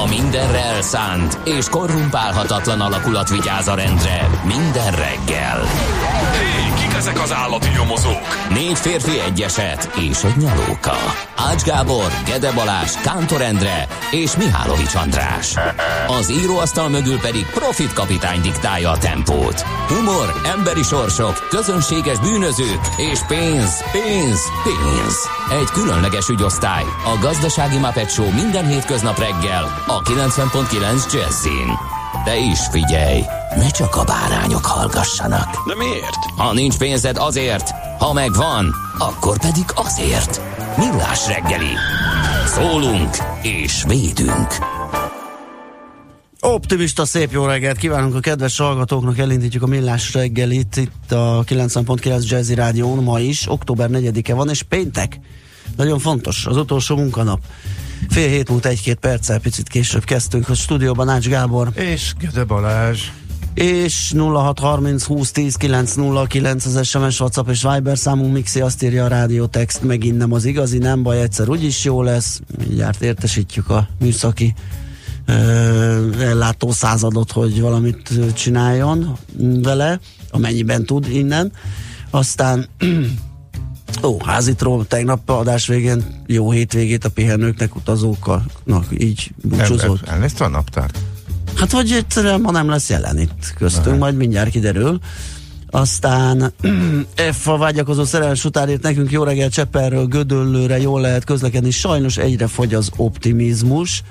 A mindenre elszánt és korrumpálhatatlan alakulat vigyáz a rendre minden reggel. Hé, kik ezek az állati nyomozók? Négy férfi egyeset és egy nyalóka. Ács Gábor, Gede Balázs, Kántor Endre és Mihálovics András. Az íróasztal mögül pedig Profit kapitány diktálja a tempót. Humor, emberi sorsok, közönséges bűnözők és pénz, pénz, pénz. Egy különleges ügyosztály. A Gazdasági Muppet Show minden hétköznap reggel a 90.9 Jazzin. De is figyelj, ne csak a bárányok hallgassanak. De miért? Ha nincs pénzed azért, ha megvan, akkor pedig azért. Millás reggeli. Szólunk és védünk. Optimista szép jó reggelt kívánunk a kedves hallgatóknak, elindítjuk a millás reggelit itt a 90.9 Jazzy Rádión ma is, október 4-e van, és péntek. Nagyon fontos, az utolsó munkanap. Fél hét múlt egy-két perccel, picit később kezdtünk a stúdióban Ács Gábor. És Gede Balázs. És 0630 20 10 909 az SMS, WhatsApp és Viber számunk Mixi azt írja a rádiótext, megint nem az igazi, nem baj, egyszer úgyis jó lesz. Mindjárt értesítjük a műszaki ellátó századot, hogy valamit csináljon vele, amennyiben tud innen. Aztán Ó, házitról tegnap adás végén jó hétvégét a pihenőknek, utazóknak, így búcsúzott. El, elnézte a naptárt? Hát, hogy egyszerűen ma nem lesz jelen itt köztünk, Aha. majd mindjárt kiderül. Aztán F a vágyakozó szerelmes utánért nekünk jó reggel Csepperről, Gödöllőre jól lehet közlekedni. Sajnos egyre fogy az optimizmus.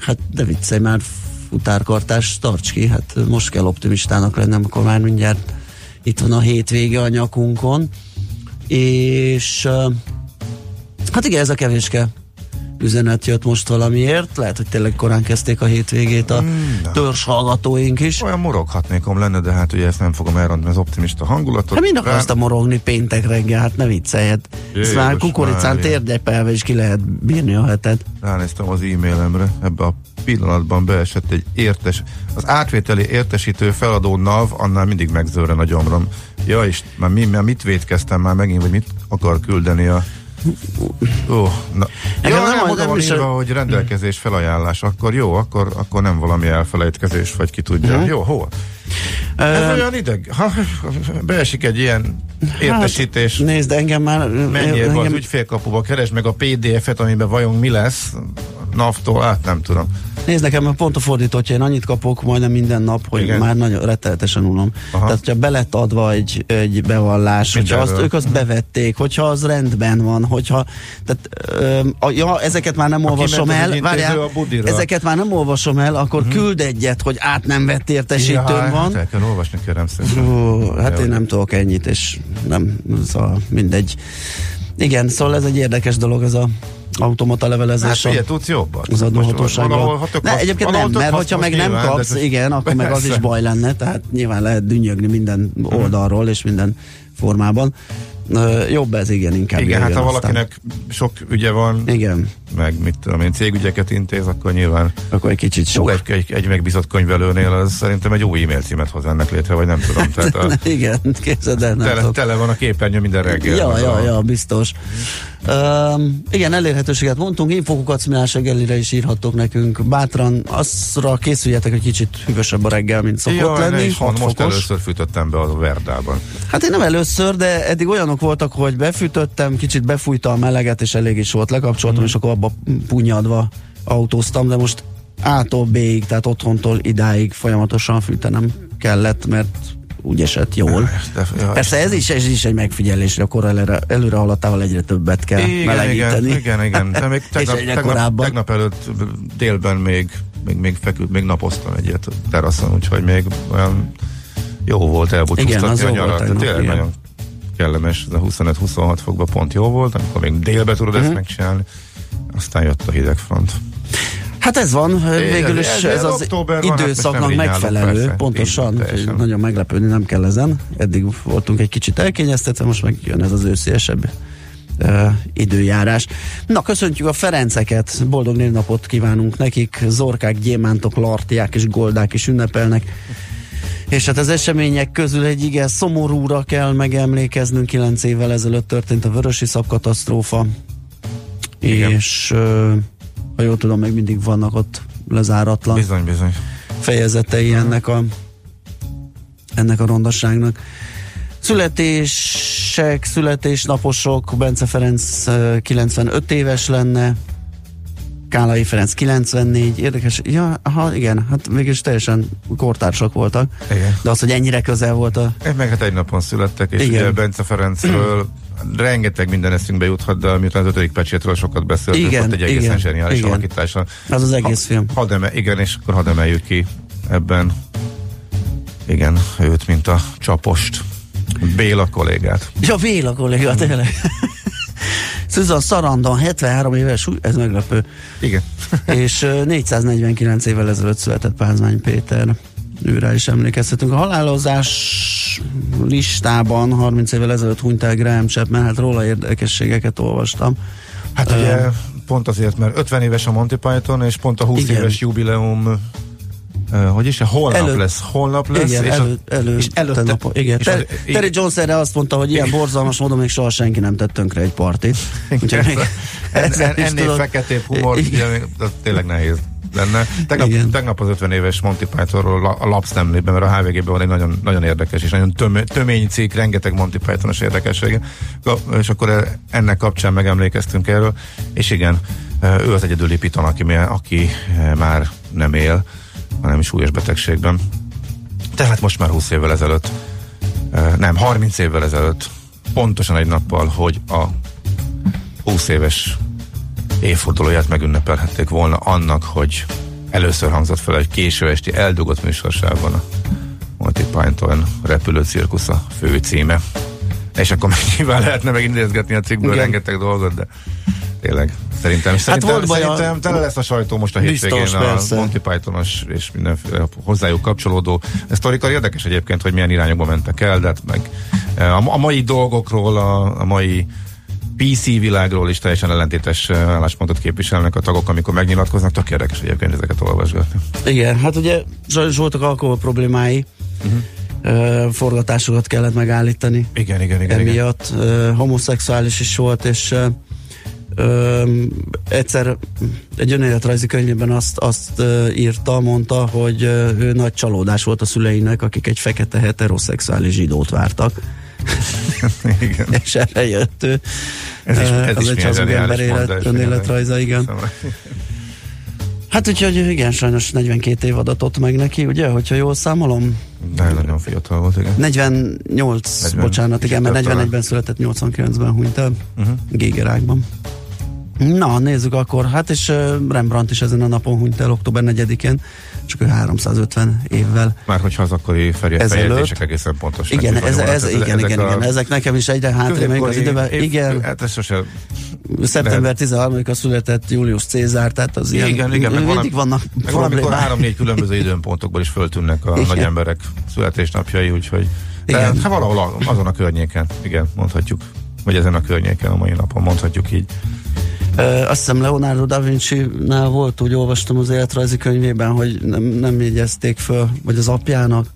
Hát de viccelj már, futárkartás, tarts ki. Hát most kell optimistának lennem, akkor már mindjárt itt van a hétvége a nyakunkon. És hát igen, ez a kevéske üzenet jött most valamiért. Lehet, hogy tényleg korán kezdték a hétvégét a mm, törzs hallgatóink is. Olyan moroghatnékom lenne, de hát ugye ezt nem fogom elrontani az optimista hangulatot. Hát mind akarsz morogni péntek reggel, hát ne vicceljed. Ezt már kukoricán térdegyepelve is ki lehet bírni a hetet. Ránéztem az e-mailemre, ebbe a pillanatban beesett egy értes, az átvételi értesítő feladó NAV, annál mindig megzőre a gyomrom. Ja, és már, mi, már mit védkeztem már megint, hogy mit akar küldeni a Ó, na. Jó, nem, nem oda van írva, a... hogy rendelkezés felajánlás, akkor jó, akkor, akkor nem valami elfelejtkezés, vagy ki tudja. Uh-huh. Jó, hol? Ez uh, olyan ideg. Ha beesik egy ilyen értesítés. Hát, nézd, engem már... Menjél engem... az ügyfélkapuba, keresd meg a PDF-et, amiben vajon mi lesz, NAV-tól, hát nem tudom. Nézd nekem, pont a fordítottja, én annyit kapok majdnem minden nap, hogy Igen. már nagyon retteltesen unom. Aha. Tehát, hogyha belett adva egy, egy bevallás, Mit hogyha azt, ők azt bevették, hogyha az rendben van, hogyha tehát, ö, a, ja, ezeket már nem olvasom el, várjál, ezeket már nem olvasom el, akkor uh-huh. küld egyet, hogy át nem vett értesítőm ja, van. Hát el kell olvasni, kérem szépen. Hú, hát én nem tudok ennyit, és nem, szóval mindegy. Igen, szóval ez egy érdekes dolog, ez a automata levelezés. Hát, tudsz jobban. Az adóhatóságban. Ne, egyébként nem, mert hogyha meg nem kapsz, igen, akkor meg az is baj lenne, tehát nyilván lehet dünnyögni minden mhm. oldalról és minden formában. Jobb ez, igen, inkább. Igen, hát ha valakinek aztán. sok ügye van, igen. meg mit tudom én, cégügyeket intéz, akkor nyilván akkor egy kicsit sok. Egy, egy, egy megbízott könyvelőnél az szerintem egy új e-mail címet hoz ennek létre, vagy nem tudom. Tehát a, igen, képzeld el, nem tele, tele, van a képernyő minden reggel. Ja, ja, a... ja, biztos. Uh, igen, elérhetőséget mondtunk, infokukat reggelire is írhattok nekünk. Bátran azra készüljetek, hogy kicsit hűvösebb a reggel, mint szokott ja, lenni. Is van, most először fűtöttem be a Verdában. Hát én nem először, de eddig olyanok voltak, hogy befűtöttem, kicsit befújta a meleget, és elég is volt, lekapcsoltam, mm. és akkor abba punyadva autóztam, de most A-tól B-ig, tehát otthontól idáig folyamatosan fűtenem kellett, mert úgy esett jól. De, Persze ez is, ez is egy megfigyelés, hogy akkor előre, előre haladtával egyre többet kell igen, melegíteni. Igen, igen, igen. De még tegnap, tegnap, korábban. tegnap előtt délben még, még, még feküdt, még napoztam egyet teraszon, úgyhogy még olyan jó volt elbúcsúztatni a nyarat. Tegnap, tényleg igen. nagyon kellemes, ez a 25-26 fokban pont jó volt, amikor még délbe tudod uh-huh. ezt mhm. megcsinálni. Aztán jött a hidegfront. Hát ez van, végül is ez- ez, az van, hát időszaknak megfelelő, persze. pontosan, Így, nagyon meglepődni nem kell ezen. Eddig voltunk egy kicsit elkényeztetve, most meg jön ez az ősziesebb uh, időjárás. Na, köszöntjük a Ferenceket, boldog névnapot kívánunk nekik, zorkák, gyémántok, lartiák és goldák is ünnepelnek. És hát az események közül egy igen szomorúra kell megemlékeznünk, 9 évvel ezelőtt történt a Vörösi katasztrófa, Igen. és uh, ha jól tudom, még mindig vannak ott lezáratlan Bizony, bizony. fejezetei ennek a ennek a rondaságnak. Születések, születésnaposok, Bence Ferenc ö, 95 éves lenne, Kálai Ferenc 94, érdekes, ja, ha igen, hát mégis teljesen kortársak voltak, Igen. de az, hogy ennyire közel volt a Én meg hát egy napon születtek, és Igen. ugye Bence Ferencről rengeteg minden eszünkbe juthat, de miután az ötödik pecsétről sokat beszéltünk, Igen, ott egy egészen igen, zseniális igen. alakítása. az az egész film. Hadd eme, igen, és akkor hadd emeljük ki ebben igen, őt, mint a csapost. Béla kollégát. Ja, Béla kolléga, tényleg. Susan Sarandon, 73 éves, ez meglepő. Igen. és ö, 449 évvel ezelőtt született Pázmány Péter. Őrá is emlékezhetünk. A halálozás listában 30 évvel ezelőtt hunyt el Graham Chapman, hát róla érdekességeket olvastam. Hát ugye pont azért, mert 50 éves a Monty Python, és pont a 20 Igen. éves jubileum uh, hogy is, holnap Előtt- lesz, holnap lesz, igen, és, elő, elő, és előtte, nap, igen. és Ter, az- Terry Jones erre azt mondta, hogy ilyen borzalmas módon még soha senki nem tett tönkre egy partit. Úgyhogy en, en, ennél tudod- feketébb humor, Igen. ugye, tényleg nehéz lenne. Tegnap, Igen. tegnap az 50 éves Monty Pythonról a lapszemlében, mert a HVG-ben van egy nagyon, nagyon érdekes és nagyon töm, tömény cikk, rengeteg Monty Pythonos érdekessége, és akkor ennek kapcsán megemlékeztünk erről, és igen, ő az egyedüli Piton, aki, aki már nem él, hanem is súlyos betegségben. Tehát most már 20 évvel ezelőtt, nem, 30 évvel ezelőtt, pontosan egy nappal, hogy a 20 éves évfordulóját megünnepelhették volna annak, hogy először hangzott fel egy késő esti eldugott műsorsában a Monty Python repülő cirkusz a fő címe. És akkor még nyilván lehetne megidézgetni a cikkből Igen. rengeteg dolgot, de tényleg szerintem, szerintem, volt baj a- szerintem tele lesz a sajtó most a Biztos, hétvégén a persze. Monty Pythonos és mindenféle hozzájuk kapcsolódó. Ez sztorikar érdekes egyébként, hogy milyen irányokba mentek el, de hát meg eh, a, a mai dolgokról, a, a mai PC világról is teljesen ellentétes eh, álláspontot képviselnek a tagok, amikor megnyilatkoznak. Tök érdekes egyébként ezeket olvasgatni. Igen, hát ugye voltak alkohol problémái, uh-huh. forgatásokat kellett megállítani. Igen, igen, igen. igen. emiatt uh, homoszexuális is volt, és uh, um, egyszer egy önéletrajzi könyvében azt, azt uh, írta, mondta, hogy uh, ő nagy csalódás volt a szüleinek, akik egy fekete heteroszexuális zsidót vártak, igen. és erre jött ő. Ez is, ez az is egy hazug ember élet, önéletrajza, igen. Szóval- Hát úgyhogy igen, sajnos 42 év adatot meg neki, ugye, hogyha jól számolom? De nagyon fiatal volt, igen. 48, 40, bocsánat, igen, mert több 41-ben született, 89-ben hunyt el. Uh-huh. Gégerákban. Na, nézzük akkor. Hát és Rembrandt is ezen a napon hunyt el, október 4-én, csak ő 350 évvel. Már hogyha az akkori feljegyzések egészen pontos. Igen, ez, ez, igen, igen, ezek igen, ezek nekem is egyre hátrébb az időben. év- Igen, Hát ez sose... szeptember 13-a született Julius Cézár, tehát az ilyen, Igen, igen, meg mindig vannak Meg valamikor három-négy különböző időpontokból is föltűnnek a Igen. nagy emberek születésnapjai, úgyhogy de Igen. hát valahol a- azon a környéken, igen, mondhatjuk. Vagy ezen a környéken a mai napon, mondhatjuk így. Azt hiszem Leonardo da Vinci-nál volt, úgy olvastam az életrajzi könyvében, hogy nem, nem jegyezték föl, vagy az apjának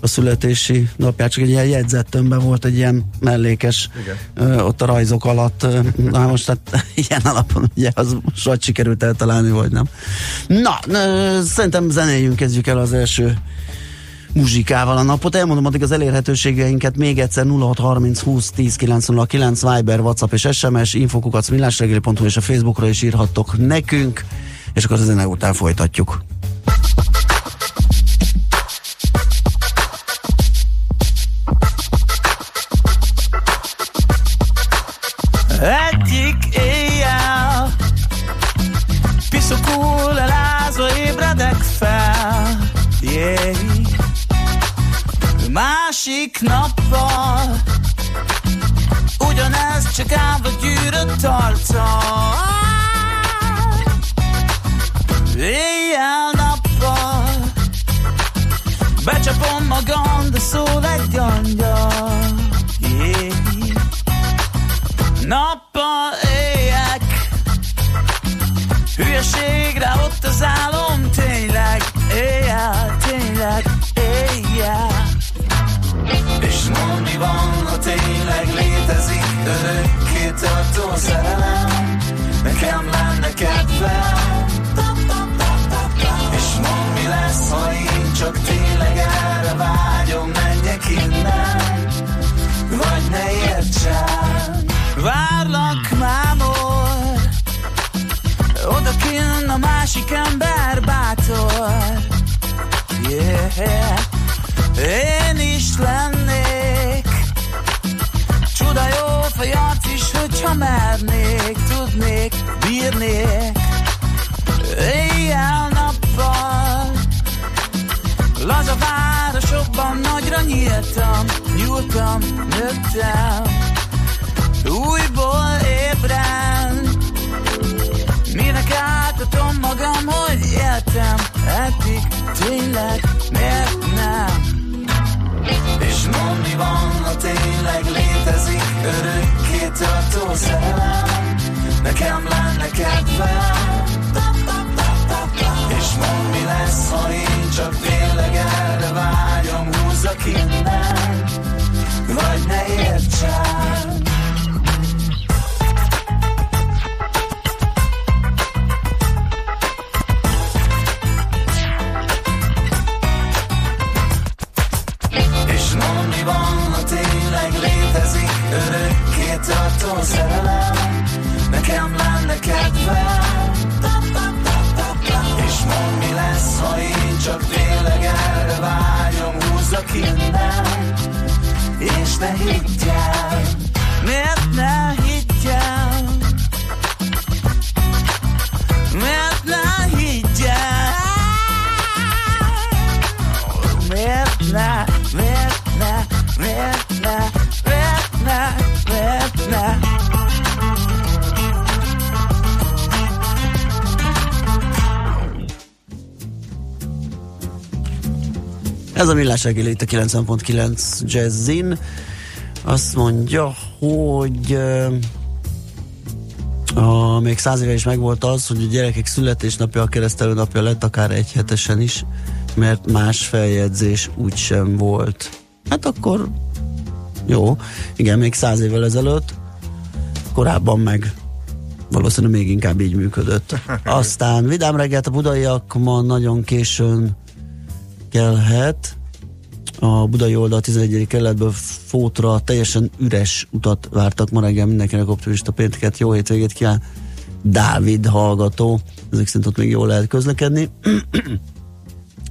a születési napját, csak egy ilyen jegyzettömbben volt egy ilyen mellékes ö, ott a rajzok alatt. Na most hát ilyen alapon ugye az most vagy sikerült eltalálni, vagy nem. Na, ö, szerintem zenéljünk, kezdjük el az első muzsikával a napot. Elmondom addig az elérhetőségeinket még egyszer 0630 20 10 909 Viber, WhatsApp és SMS, millásregeli.hu és a Facebookra is írhattok nekünk, és akkor a zene után folytatjuk. Másik nappal. Ugyanez csak állva gyűrött arccal. Éjjel-nappal Becsapom magam, de szól egy angyal. Yeah. Nappal éjek. Hülyeségre ott az álom Tényleg, éjjel, tényleg, éjjel És mondd, mi van, ha tényleg létezik Örökké tartó szerelem. Nekem lenne kedvem. És mondd, mi lesz, ha én csak tényleg erre vágyom Menjek innen, vagy ne értsen. Várlak, mámor Oda kinn a másik ember bátor. Yeah. Én is lennék. Csuda jó fejat is, hogyha mernék Tudnék, bírnék. Éjjel-nappal Laza városokban nagyra nyíltam Nyúltam, nőttem. Újból ébren. Minek átadom magam, hogy éltem? Eddig tényleg miért nem És mondd, mi van, ha tényleg létezik Örökké tartó szerelem Nekem lenne kedvem. És mondd, mi lesz, ha én csak tényleg erre vágyom? Húzzak innen, vagy ne értsen Ez a millás reggeli itt a 90.9 Jazzin. Azt mondja, hogy a, még száz éve is megvolt az, hogy a gyerekek születésnapja, a keresztelő napja lett akár egy hetesen is, mert más feljegyzés úgysem volt. Hát akkor jó, igen, még száz évvel ezelőtt, korábban meg valószínűleg még inkább így működött. Aztán vidám reggelt a budaiak ma nagyon későn kelhet. A budai oldal 11. kerületből Fótra teljesen üres utat vártak ma reggel mindenkinek optimista pénteket. Jó hétvégét kíván Dávid hallgató. Ezek szerint ott még jól lehet közlekedni.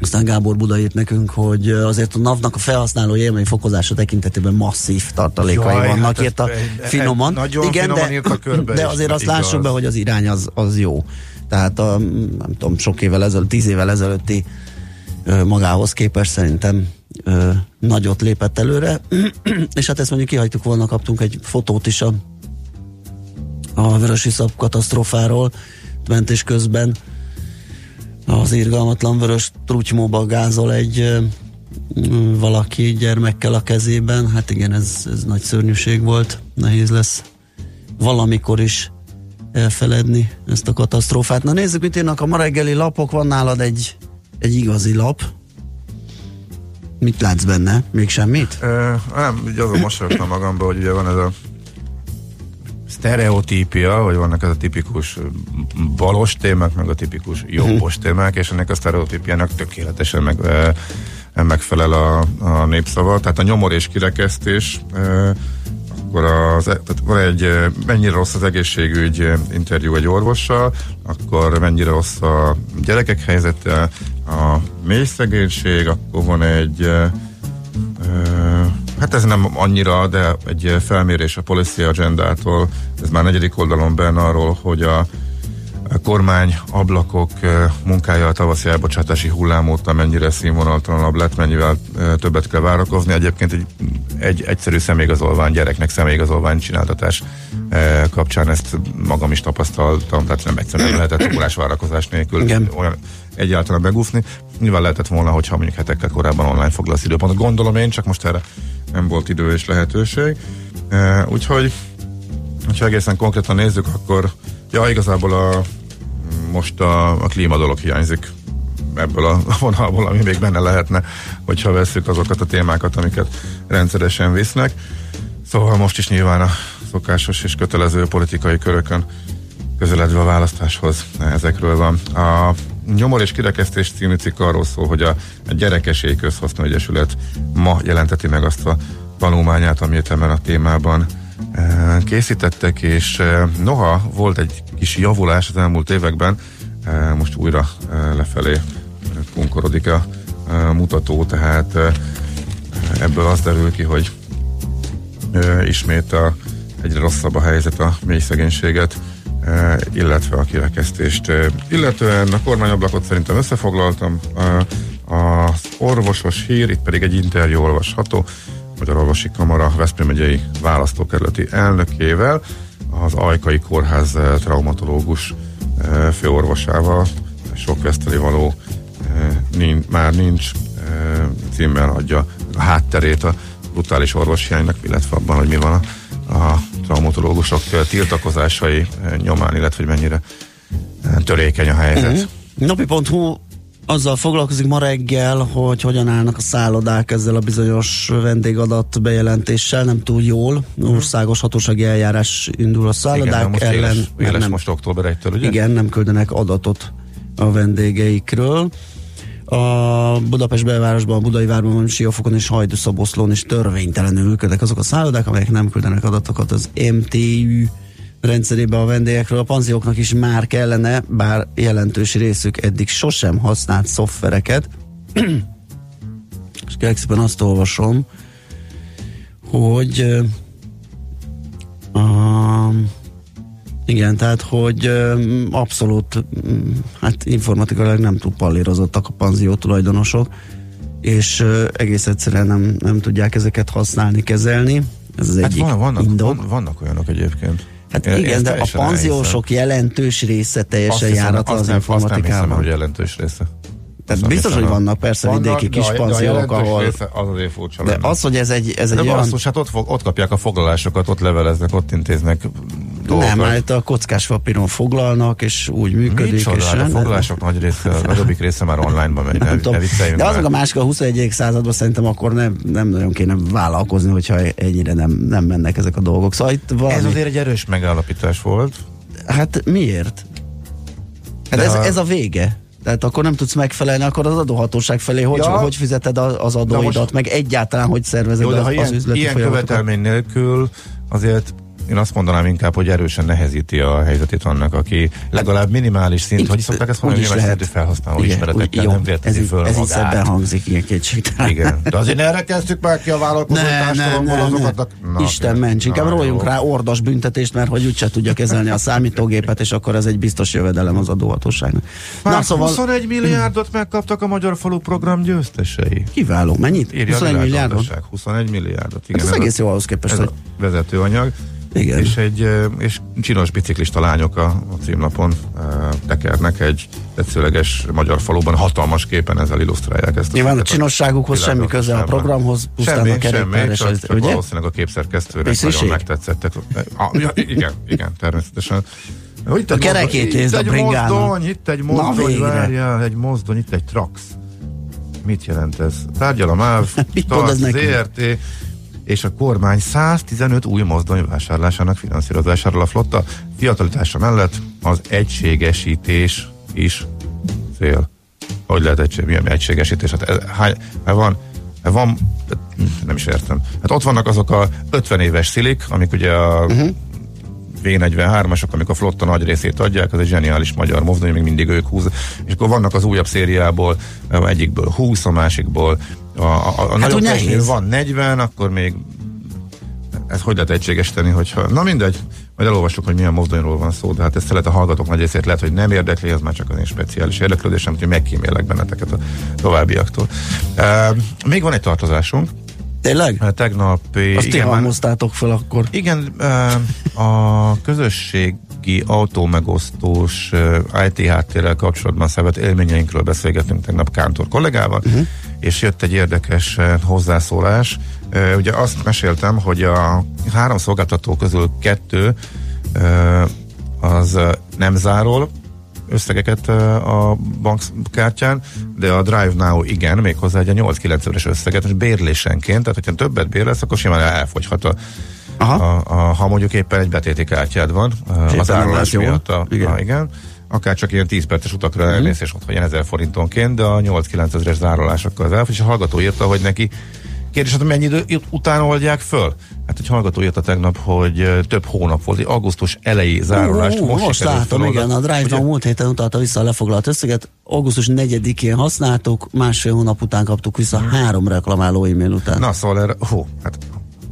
Aztán Gábor Buda írt nekünk, hogy azért a NAV-nak a felhasználó élmény fokozása tekintetében masszív tartalékai Jaj, vannak, hát írta egy- finoman. nagyon Igen, finoman de, írta körbe de azért azt igaz. lássuk be, hogy az irány az, az jó. Tehát a, nem tudom, sok évvel ezelőtt, tíz évvel ezelőtti magához képest szerintem ö, nagyot lépett előre, és hát ezt mondjuk kihagytuk volna, kaptunk egy fotót is a, a Vörösiszap katasztrófáról mentés közben az irgalmatlan vörös trutymóba gázol egy ö, valaki gyermekkel a kezében, hát igen, ez, ez nagy szörnyűség volt, nehéz lesz valamikor is elfeledni ezt a katasztrófát. Na nézzük, mit írnak a ma reggeli lapok, van nálad egy, egy igazi lap. Mit látsz benne? Még semmit? Ö, nem, ugye azon mosolyogtam magamba, hogy ugye van ez a sztereotípia, hogy vannak ez a tipikus balos témák, meg a tipikus jobbos témák, és ennek a sztereotípiának tökéletesen meg, megfelel a, a népszava. Tehát a nyomor és kirekesztés, akkor az, tehát van egy mennyire rossz az egészségügy interjú egy orvossal, akkor mennyire rossz a gyerekek helyzete, a mély szegénység, akkor van egy Hát ez nem annyira, de egy felmérés a Policy Agendától, ez már negyedik oldalon benne arról, hogy a kormány ablakok munkája a tavaszi elbocsátási hullám óta mennyire színvonaltalanabb lett, mennyivel többet kell várakozni. Egyébként egy, egy egyszerű személyigazolvány, gyereknek személyigazolvány csináltatás kapcsán ezt magam is tapasztaltam, tehát nem egyszerűen lehetett órás várakozás nélkül Igen. olyan egyáltalán begúfni. Nyilván lehetett volna, hogyha mondjuk hetekkel korábban online foglalsz időpontot. Gondolom én, csak most erre nem volt idő és lehetőség. Úgyhogy, ha egészen konkrétan nézzük, akkor ja, igazából a, most a, a klíma dolog hiányzik ebből a vonalból, ami még benne lehetne, hogyha vesszük azokat a témákat, amiket rendszeresen visznek. Szóval most is nyilván a szokásos és kötelező politikai körökön közeledve a választáshoz ezekről van. A Nyomor és kirekesztés című cikk arról szól, hogy a, Gyerekesély Közhasznú Egyesület ma jelenteti meg azt a tanulmányát, amit ebben a témában készítettek, és noha volt egy kis javulás az elmúlt években, most újra lefelé kunkorodik a mutató, tehát ebből az derül ki, hogy ismét a, egyre rosszabb a helyzet a mély szegénységet, illetve a kirekesztést. Illetően a kormányablakot szerintem összefoglaltam, az orvosos hír, itt pedig egy interjú olvasható, Magyar Orvosi Kamara Veszprém megyei választókerületi elnökével, az Ajkai Kórház e, traumatológus e, főorvosával, sok veszteli való e, nincs, már nincs címmel adja a hátterét a brutális orvoshiánynak, illetve abban, hogy mi van a, a traumatológusok eh, tiltakozásai eh, nyomán, illetve hogy mennyire eh, törékeny a helyzet. Uh-huh. Napi.hu azzal foglalkozik ma reggel, hogy hogyan állnak a szállodák ezzel a bizonyos vendégadat bejelentéssel, nem túl jól. Országos hatósági eljárás indul a szállodák Igen, most ellen. éles, mert éles nem, most október 1-től, ugye? igen, nem küldenek adatot a vendégeikről. A Budapest belvárosban, a Budai Várban, Siófokon és Hajdúszoboszlón is törvénytelenül működnek azok a szállodák, amelyek nem küldenek adatokat az MTÜ rendszerébe a vendégekről. A panzióknak is már kellene, bár jelentős részük eddig sosem használt szoftvereket. és kérlek szépen azt olvasom, hogy a, igen, tehát, hogy ö, abszolút mm, hát informatikailag nem túl pallírozottak a panzió tulajdonosok, és ö, egész egyszerűen nem, nem tudják ezeket használni, kezelni. Ez az Hát egyik van, vannak, indok. van, vannak olyanok egyébként. Hát Én- igen, de a panziósok jelentős része Azt teljesen hiszem, járatlan azt az nem, azt nem hiszem, informatikában. hogy jelentős része. Tehát biztos, hogy a- vannak persze Vannak, vidéki de kis a- de a panziók, jelentős ahol... az azért furcsa De lenne. az, hogy ez egy, ez egy de olyan... basszus, hát ott, fog, ott kapják a foglalásokat, ott leveleznek, ott intéznek dolgokat. Nem, hát a kockás papíron foglalnak, és úgy működik. Micsoda, és hát a nem- foglalások nagy része, a nagyobbik része már online-ban megy, ne, nem ne De az már. meg a másik, a 21. században szerintem akkor nem, nem nagyon kéne vállalkozni, hogyha ennyire nem, nem mennek ezek a dolgok. Szóval itt valami... Ez azért egy erős megállapítás volt. Hát miért? Hát De ez, ha- ez a vége. Tehát akkor nem tudsz megfelelni, akkor az adóhatóság felé hogy, Ja. hogy fizeted az adóidat, most- meg egyáltalán hogy szervezed Jó, az, ha az ilyen, üzleti ilyen követelmény nélkül azért én azt mondanám inkább, hogy erősen nehezíti a helyzetét annak, aki legalább minimális szint, hogy szokták ezt mondani, minimális lehet. felhasználó Igen, ismeretekkel jó, nem vértezi ez, föl ez magát. szebben hangzik, ilyen kétségtelen. Igen, de azért ne rekesztük már ki a vállalkozói társadalomból azokat a... Na, Isten ments, inkább róljunk rá ordas büntetést, mert hogy úgyse tudja kezelni a számítógépet, és akkor ez egy biztos jövedelem az adóhatóságnak. Már Na szóval 21 milliárdot megkaptak a Magyar Falu program győztesei. kiváló. Mennyit? Írja 21 a milliárdot? világgazdaság. 21 milliárdot. Igen, Hát ez ez egész a, jó ahhoz képest, ez hogy a vezetőanyag. Igen. És egy és csinos biciklista lányok a, a címlapon tekernek egy tetszőleges magyar faluban, hatalmas képen ezzel illusztrálják ezt. Nyilván a csinosságukhoz semmi köze a programhoz, pusztán semmi, a semmi, csak, csak ugye? valószínűleg a képszerkesztőnek nagyon megtetszettek. Ah, ja, igen, igen, természetesen. Itt A kerekét nézd a egy bringának. mozdony, itt egy mozdony, várjál, egy mozdony, itt egy trax. Mit jelent ez? Tárgyal a MÁV, nekünk? ZRT, és a kormány 115 új mozdony vásárlásának finanszírozásáról a flotta fiatalitása mellett az egységesítés is cél. Hogy lehet egység, milyen egységesítés? Hát ez, hány, hát van, hát van, nem is értem. Hát ott vannak azok a 50 éves szilik, amik ugye a Mhm. uh-huh. V43-asok, amik a flotta nagy részét adják, az egy zseniális magyar mozdony, még mindig ők húz. És akkor vannak az újabb szériából, eh, egyikből 20, a másikból a, a, a hát nagyobb testnél van 40, akkor még ez hogy lehet egységesíteni, hogyha... Na mindegy, majd elolvassuk, hogy milyen mozdonyról van szó, de hát ezt lehet a hallgatók nagy részét lehet, hogy nem érdekli, ez már csak az én speciális érdeklődésem, úgyhogy megkímélek benneteket a továbbiaktól. Uh, még van egy tartozásunk, Tényleg? Uh, tegnapi... Azt ti igen, már- halmoztátok fel akkor. igen, a közösségi autómegosztós IT háttérrel kapcsolatban szervett élményeinkről beszélgetünk tegnap Kántor kollégával, uh-huh. És jött egy érdekes uh, hozzászólás. Uh, ugye azt meséltem, hogy a három szolgáltató közül kettő uh, az nem zárol, összegeket a bankkártyán, de a Drive Now igen, méghozzá egy 8-9 éves összeget, és bérlésenként, tehát hogyha többet bérlesz, akkor simán elfogyhat a, Aha. a, a, ha mondjuk éppen egy betéti kártyád van, Éppen az jó. miatt. A, igen. A, igen. Akár csak ilyen 10 perces utakra mm. elmész, és ott vagy ilyen 1000 forintonként, de a 8-9 ezeres zárolásokkal az és a hallgató írta, hogy neki Kérdés, hogy mennyi idő után oldják föl? Hát egy hallgató írta tegnap, hogy több hónap volt, augusztus elejé zárolást Ú, most, most sikerült látom, igen, a Drive? Now múlt héten utalta vissza a lefoglalt összeget, augusztus 4-én használtuk, másfél hónap után kaptuk vissza három reklamáló e-mail után. Na, szóval erre, hó, hát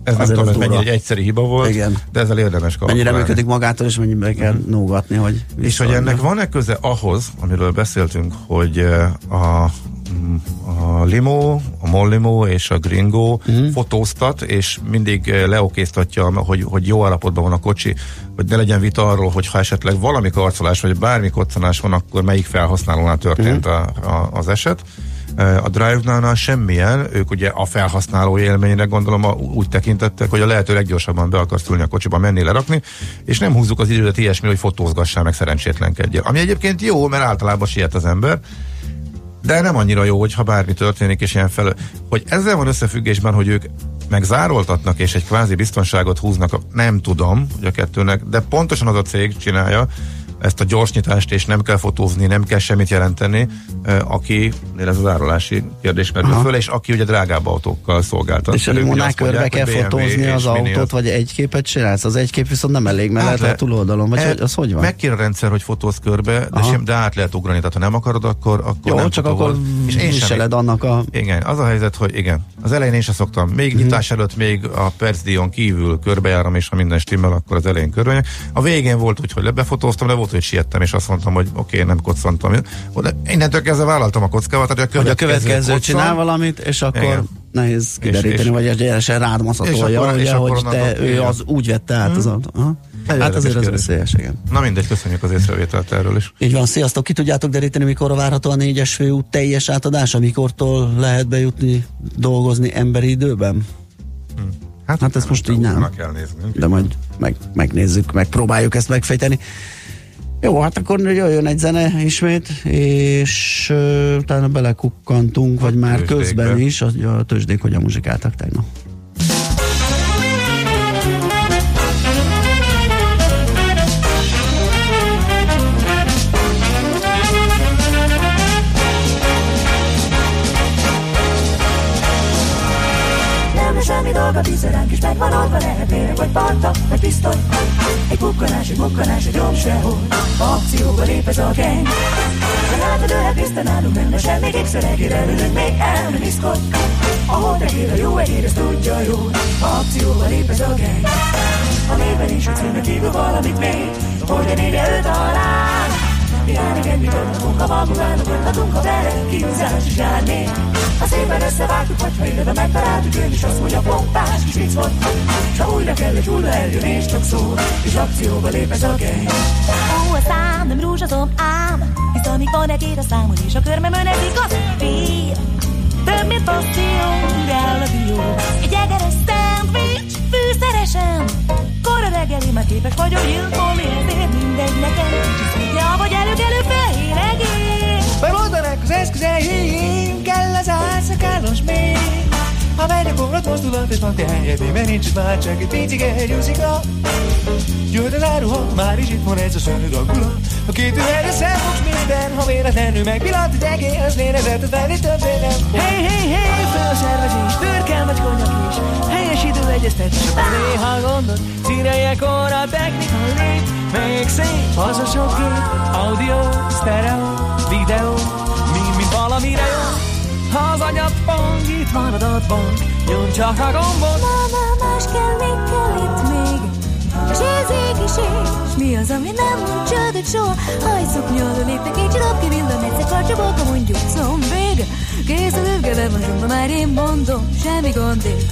ez nem tudom, ez durva. egy egyszeri hiba volt, Igen. de ezzel érdemes Mennyire kalkulálni. működik magától, és mennyibe kell nógatni, hogy És hogy ennek van-e köze ahhoz, amiről beszéltünk, hogy eh, a, mm, a limo, a mollimó és a gringo mm. fotóztat, és mindig eh, leokéztatja, hogy, hogy jó állapotban van a kocsi, hogy ne legyen vita arról, hogy ha esetleg valami karcolás, vagy bármi koccanás van, akkor melyik felhasználónál történt mm. a, a, az eset. A Drive-nál semmilyen, ők ugye a felhasználó élményre gondolom úgy tekintettek, hogy a lehető leggyorsabban be akarsz ülni a kocsiba, menni, lerakni, és nem húzzuk az időt ilyesmi, hogy fotózgassál, meg szerencsétlenkedjél. Ami egyébként jó, mert általában siet az ember, de nem annyira jó, hogyha bármi történik, és ilyen fel, hogy ezzel van összefüggésben, hogy ők meg zároltatnak, és egy kvázi biztonságot húznak, nem tudom, hogy a kettőnek, de pontosan az a cég csinálja ezt a gyorsnyitást, és nem kell fotózni, nem kell semmit jelenteni, aki ez az árulási kérdés merül föl, és aki ugye drágább autókkal szolgáltat. És a Ők ugye limonák azt körbe mondják, kell hogy fotózni az autót, vagy egy képet csinálsz? Az egy kép viszont nem elég, mert lehet a lehet- túloldalon, vagy E- hogy, az hogy van? Megkér a rendszer, hogy fotóz körbe, de, Aha. sem, de át lehet ugrani, tehát ha nem akarod, akkor, akkor Jó, nem csak fotóval. akkor És én sem viseled annak a... igen, az a helyzet, hogy igen. Az elején én sem szoktam. Még Mhm. mm. nyitás előtt, még a percdíjon kívül körbejárom, és ha minden stimmel, akkor az elején körbejön. A végén volt úgy, hogy lebefotóztam, de volt, hogy siettem, és azt mondtam, hogy oké, okay, nem koccantam. De innentől kezdve vállaltam a kockával, tehát Hogy a következő koccan- csinál valamit, és akkor Igen. nehéz kideríteni, és- vagy ez gyeresen rád maszatolja, és ugye, akkor hogy te, ő igen. az úgy vette át az autó. Aha. Hát érdekes azért az kérdés. veszélyes, igen. Na mindegy, köszönjük az észrevételt erről is. Így van, sziasztok, ki tudjátok deríteni, mikor várható a négyes főút teljes átadása, mikortól lehet bejutni, dolgozni emberi időben? Hát ezt most így nem. kell néznünk. De majd meg, megnézzük, megpróbáljuk ezt megfejteni. Jó, hát akkor jöjjön egy zene ismét, és uh, utána belekukkantunk, vagy már közben is, a, a tőzsdék hogyan muzsikáltak tegnap. Lesz semmi dolga, vízre ránk is megvan oldva Lehet lélek, vagy parta, vagy pisztoly. Egy bukkanás, egy bukkanás, egy jobb sehol. Akcióba lép ez a gang De hátad ölhet tiszta nálunk nem lesz semmi Kékszer egére ülünk, még el nem iszkod. A holdegér, a jó egér, ezt tudja jól. Akcióba lép ez a gang A néven is a címnek kívül valamit még. Hogy a négy előtt alá Járni együtt adhatunk, ha magunk állapodhatunk, ha vele kiúzás is jár még. Ha szépen összevágtuk, vagy ha élve megtaláltuk, én is azt mondja, pompás kis vicc volt. S ha újra kell, egy hulla eljön, és csak szól, és akcióba lép ez a gang. Ó, a szám nem rózsazom ám Hisz amíg van egér a számon és a körmömön ez igaz fél Több mint passzió, áll a dió Egy egeres szendvics, fűszeresen Kora reggeli, már képes vagyok gyilkolni Ezért mindegy nekem Kicsit vagy előkelő fehér egér Bemoldanak az eszközeim, kell az álszakálos még. Ha megy a korlat mozdulat, és van terjedében nincs itt már csak egy picike gyúzika. Jöhet az áruhat, már is itt van ez a szörnyű dagulat. A két üveg összefogsz minden, ha véletlenül megpillant egy egész lélezetet venni többé nem fog. Hey, hey, hey, a szervezés, bőrkel vagy konyak is. Helyes idő egyeztetés, Az néha gondot, színeljek óra, technika lép, még szép az a sok gép, audio, stereo, videó, mind, mind valamire jó. Ha az anyag pong, itt van adatban, nyom csak a gombot. Na, na, más kell, még kell itt még És ez az ég is ég És mi az, ami nem mond csődöt soha Hajszok nyoló léptek egy csodap ki Villan egyszer karcsabolka mondjuk zombig Kész az ülgeve mosomba már én mondom Semmi gond itt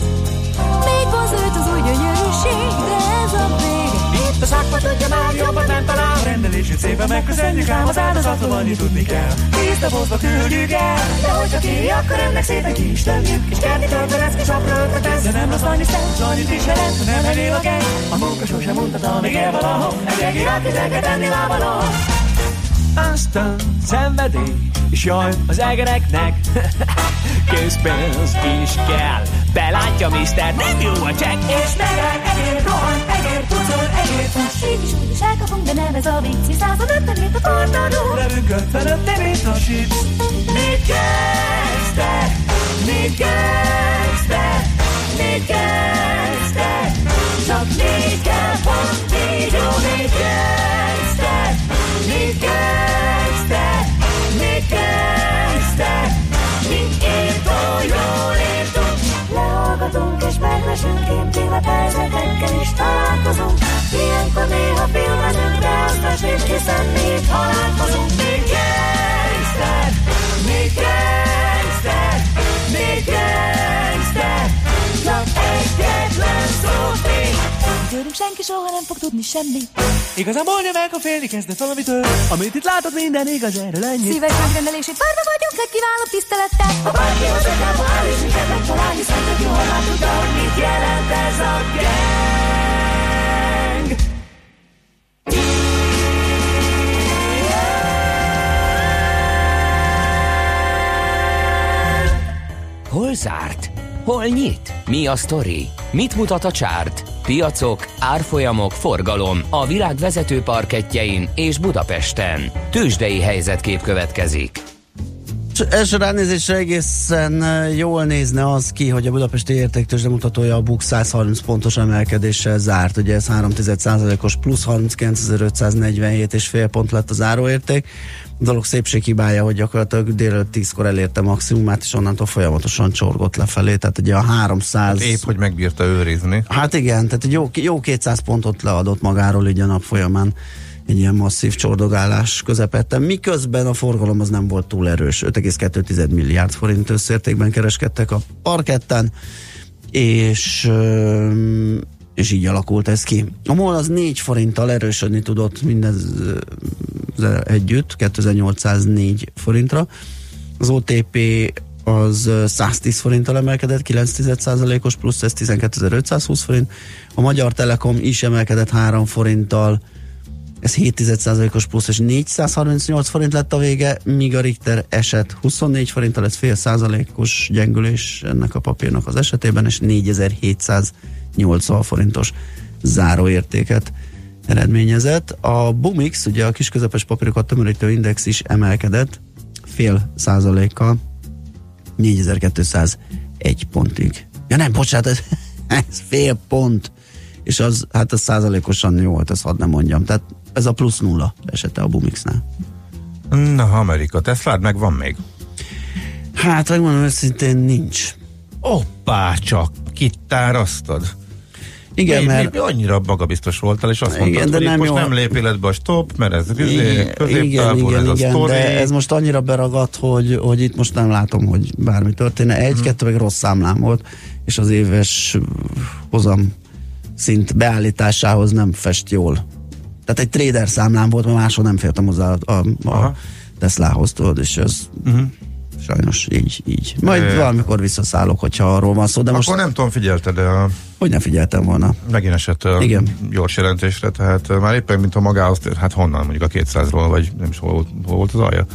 Még vonzót az új gyönyörűség De ez a vége. Itt a szakma tudja már jobban nem talál. Rendelését szépen megköszönjük ám az áldozatom annyi tudni kell. Tíz dobozba küldjük el. De hogyha kéri, akkor ennek szépen ki is tömjük. És kerti töltve kis apró ötletez De nem rossz annyi szent, annyit is jelent, nem elél a geny A munka sosem mutatja, még él valahol Egy egér, akizeget enni lábalon Aztán szenvedély, és jaj az egereknek Készpénz is kell Belátja, mister, nem jó a csekk És megáll, egér, rohan, egér, pucol, egér, fuss Így is úgy is elkapunk, de nem ez a vicc Hisz 150 mint a tornadó Levünk 55 mint a chips Mit kezdtek? Mit kezdtek? Mit kezdtek? Csak négy kell pont, négy jó, mit kezdtek? Kezdtek? Mit kezdtek? Mint írtó, jól írtunk Lehallgatunk és Én élethelyzetekkel is találkozunk Ilyenkor néha filmezünk De azt a sét, hiszen mi itt halálkozunk Mit kezdtek? Mit kezdtek? Mit kezdtek? Csak egyetlen szót még Tőlünk senki soha nem fog tudni semmi. Igazán mondja meg, ha félni kezdett valamitől. Amit itt látod, minden igaz, erről ennyi Szíves megrendelését várva vagyunk egy kiváló tisztelettel. Ha bárki hozzá áll és minket megtalál Hiszen tök jól látod, hogy mit jelent ez a gang Hol zárt? Hol nyit? Mi a sztori? Mit mutat a csárt? Piacok, árfolyamok, forgalom a világ vezető parketjein és Budapesten. Tősdei helyzetkép következik. Első ránézésre egészen jól nézne az ki, hogy a budapesti értéktőzsde mutatója a BUX 130 pontos emelkedéssel zárt. Ugye ez 3 os plusz 39.547 és fél pont lett az záróérték. Dolog szépség hibája, hogy gyakorlatilag délelőtt 10-kor elérte maximumát, és onnantól folyamatosan csorgott lefelé. Tehát ugye a 300... Épp, hogy megbírta őrizni. Hát igen, tehát egy jó, jó 200 pontot leadott magáról így a nap folyamán egy ilyen masszív csordogálás közepette, miközben a forgalom az nem volt túl erős. 5,2 milliárd forint összértékben kereskedtek a parketten, és, és így alakult ez ki. A MOL az 4 forinttal erősödni tudott mindez együtt, 2804 forintra. Az OTP az ö, 110 forinttal emelkedett, 9,1%-os plusz, ez 12.520 forint. A Magyar Telekom is emelkedett 3 forinttal, ez 7,1%-os plusz, és 438 forint lett a vége, míg a Richter eset 24 forinttal, ez fél százalékos gyengülés ennek a papírnak az esetében, és 4780 forintos záróértéket eredményezett. A Bumix, ugye a kisközepes papírokat tömörítő index is emelkedett fél százalékkal 4201 pontig. Ja nem, bocsánat, ez, ez fél pont és az, hát az százalékosan jó volt, ezt hadd nem mondjam. Tehát ez a plusz nulla esete a Bumixnál. Na, Amerika, Teslád meg van még. Hát, megmondom őszintén, nincs. Hoppá, csak kitárasztad. Igen, mi, mert... mi, annyira magabiztos voltál, és azt Igen, mondtad, de hogy nem most jó. nem lép életbe a stop, mert ez Igen, igen, középtávol, ez igen, a igen sztori. de ez most annyira beragadt, hogy, hogy itt most nem látom, hogy bármi történne. Mhm. Egy-kettő meg rossz számlám volt, és az éves hozam szint beállításához nem fest jól. Tehát egy trader számlám volt, mert máshol nem fértem hozzá a, a, a. Teslához, tudod, és ez Mhm. sajnos így, így. Majd Ö, valamikor visszaszállok, hogyha arról van szó, de most Akkor nem tudom, figyelted, a, hogy nem figyeltem volna. megint esett a Igen. gyors jelentésre, tehát már éppen, mint a magához, hát honnan mondjuk a 200-ról, vagy nem is hol, volt- hol volt az alja.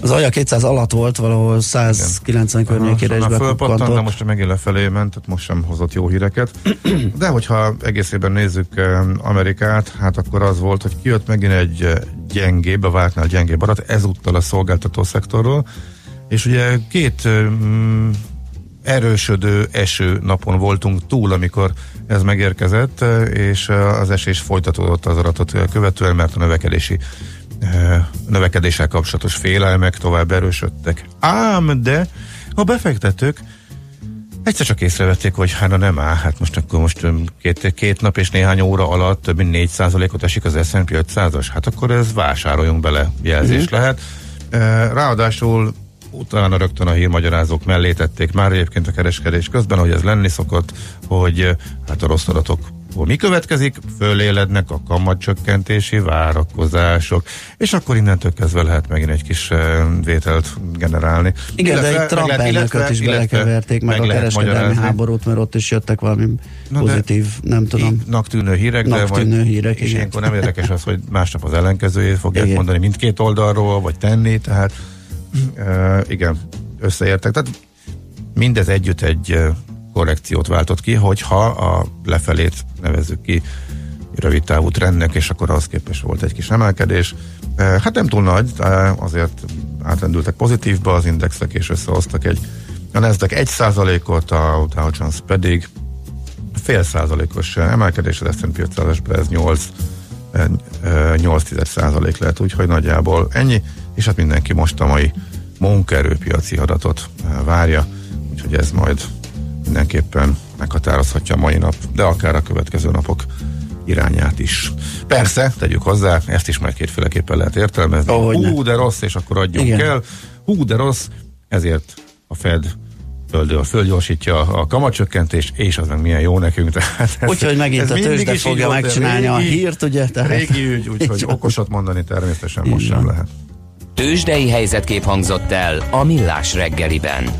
Az alja 200 alatt volt, valahol 190 környékére is fölpattant, de bekukkantott. most megint lefelé ment, tehát most sem hozott jó híreket. De hogyha egészében nézzük eh, Amerikát, hát akkor az volt, hogy kijött megint egy eh, gyengébb, a vártnál gyengébb adat, ezúttal a szolgáltató szektorról, és ugye két eh, mm, erősödő eső napon voltunk túl, amikor ez megérkezett, és az esés folytatódott az adatot eh, követően, mert a növekedési növekedéssel kapcsolatos félelmek tovább erősödtek. Ám, de a befektetők Egyszer csak észrevették, hogy hát nem áll, hát most akkor most öm, két, két nap és néhány óra alatt több mint 4 ot esik az S&P 500-as, hát akkor ez vásároljunk bele jelzés Mhm. lehet. E, Ráadásul utána rögtön a hírmagyarázók mellé tették már egyébként a kereskedés közben, hogy ez lenni szokott, hogy eh, hát a rossz adatokból mi következik, fölélednek a kamatcsökkentési várakozások, és akkor innentől kezdve lehet megint egy kis eh, vételt generálni. Igen, de Illetve egy Trump meg lehet- elnököt illetve- is belekeverték, meg, a lehet kereskedelmi magyarázni. háborút, mert ott is jöttek valami Na de- pozitív, nem tudom. Ígnak tűnő hírek, de Nak tűnő majd, hírek, és igen. ilyenkor nem érdekes az, hogy másnap az ellenkezőjét fogják Igen. mondani mindkét oldalról, vagy tenni, tehát uh, igen, összeértek. Tehát mindez együtt egy uh, korrekciót váltott ki, hogyha a lefelét nevezzük ki rövid távú trendnek, és akkor ahhoz képest volt egy kis emelkedés. Uh, hát nem túl nagy, de azért átrendültek pozitívba az indexek, és összehoztak egy a Nasdaq 1 ot a Dow Jones pedig fél százalékos emelkedés, az S&P 500-esben ez 8 8 százalék lehet, úgyhogy nagyjából ennyi, és hát mindenki most a mai munkaerőpiaci adatot eh, várja, úgyhogy ez majd mindenképpen meghatározhatja a mai nap, de akár a következő napok irányát is. Persze, tegyük hozzá, ezt is majd kétféleképpen lehet értelmezni. Ahogyne. Hú, de rossz, és akkor adjunk Igen. el. Hú, de rossz, ezért a Fed földől fölgyorsítja a kamatcsökkentést, és az meg milyen jó nekünk. Tehát ez, Úgyhogy megint ez a mindig tőzsde fogja de megcsinálni a régi- hírt, ugye? Tehát- Régi ügy, úgyhogy okosat mondani természetesen most sem lehet. Tőzsdei helyzetkép hangzott el a Millás reggeliben.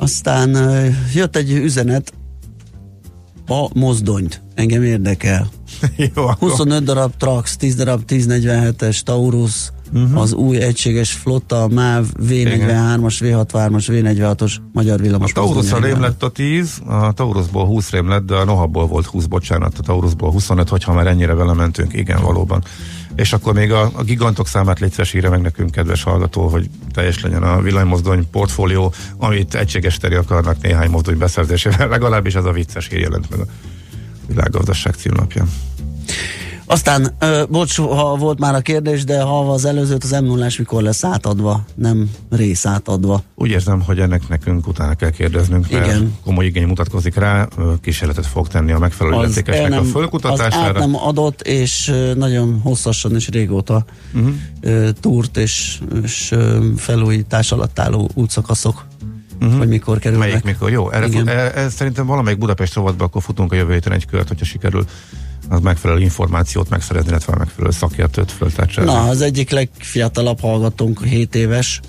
Aztán jött egy üzenet, a mozdonyt. Engem érdekel. Jó, akkor 25 darab Trax, 10 darab 1047-es Taurus, uh-huh. az új egységes flotta, a MÁV, V43-as, V63-as, V46-os magyar villamos. a Taurusra mozdony rém lett a 10, a Taurusból 20 rém lett, de a Nohabból volt 20, bocsánat, a Taurusból 25, hogyha már ennyire vele mentünk, igen, valóban. És akkor még a, a gigantok számát létszes írja meg nekünk, kedves hallgató, hogy teljes legyen a villanymozdony portfólió, amit egységes teri akarnak néhány mozdony beszerzésével, legalábbis az a vicces hír jelent meg a világgazdaság címlapján. Aztán, ö, bocs, ha volt már a kérdés, de ha az előzőt, az m 0 mikor lesz átadva, nem rész átadva. Úgy érzem, hogy ennek nekünk utána kell kérdeznünk, mert Igen. komoly igény mutatkozik rá, kísérletet fog tenni a megfelelő el illetékesnek a nem, az át fölkutatására. nem adott, és nagyon hosszasan és régóta uh-huh. túrt és, és felújítás alatt álló útszakaszok, uh-huh. hogy mikor kerülnek. Melyik mikor? Jó, erre Igen. fu- e, e, szerintem valamelyik Budapest rovatban akkor futunk a jövő héten egy kört, hogyha sikerül az megfelelő információt megszerezni, illetve a megfelelő szakértőt föltárcsolni. Na, az egyik legfiatalabb hallgatónk, 7 éves,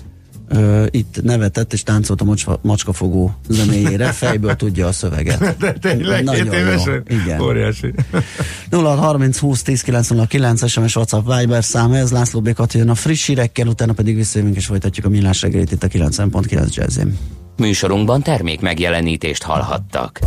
ö, itt nevetett és táncolt a macska, macskafogó zenéjére, fejből tudja a szöveget. De tényleg, Nagyon évesen? Igen. Óriási. 0 30 20 10 909 SMS WhatsApp Viber szám, ez László Békat jön a friss hírekkel, utána pedig visszajövünk és folytatjuk a millás reggelit itt a 90.9 Jazzin. Műsorunkban termék megjelenítést hallhattak.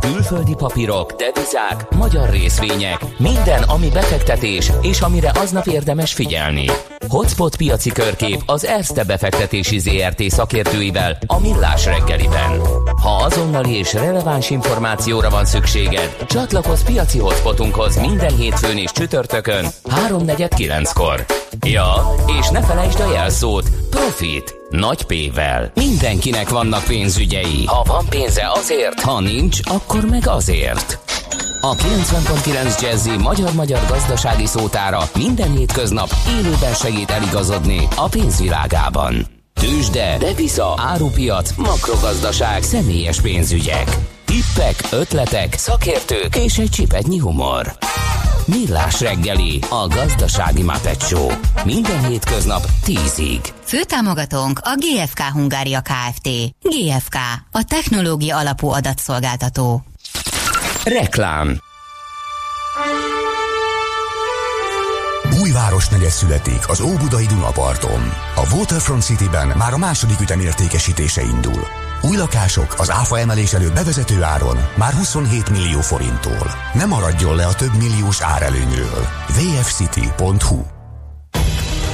Külföldi papírok, devizák, magyar részvények, minden, ami befektetés, és amire aznap érdemes figyelni. Hotspot piaci körkép az Erste befektetési ZRT szakértőivel a Millás reggeliben. Ha azonnali és releváns információra van szükséged, csatlakozz piaci hotspotunkhoz minden hétfőn és csütörtökön 3.49-kor. Ja, és ne felejtsd a jelszót Profit nagy P-vel. Mindenkinek vannak pénzügyei. Ha van pénze azért, ha nincs, akkor meg azért. A 90.9 Jazzy magyar-magyar gazdasági szótára minden hétköznap élőben segít eligazodni a pénzvilágában. Tőzsde, depisza, árupiac, makrogazdaság, személyes pénzügyek. Tippek, ötletek, szakértők és egy csipetnyi humor. Millás reggeli, a gazdasági Muppet Show. Minden hétköznap 10-ig. Főtámogatónk a GFK Hungária Kft. GFK, a technológia alapú adatszolgáltató. Reklám Új városnegyed születik az Óbudai Dunaparton. A Waterfront Cityben már a második ütem értékesítése indul. Új lakások az áfa emelés előtt bevezető áron már 27 millió forinttól. Ne maradjon le a több milliós árelőnyről. vfcity.hu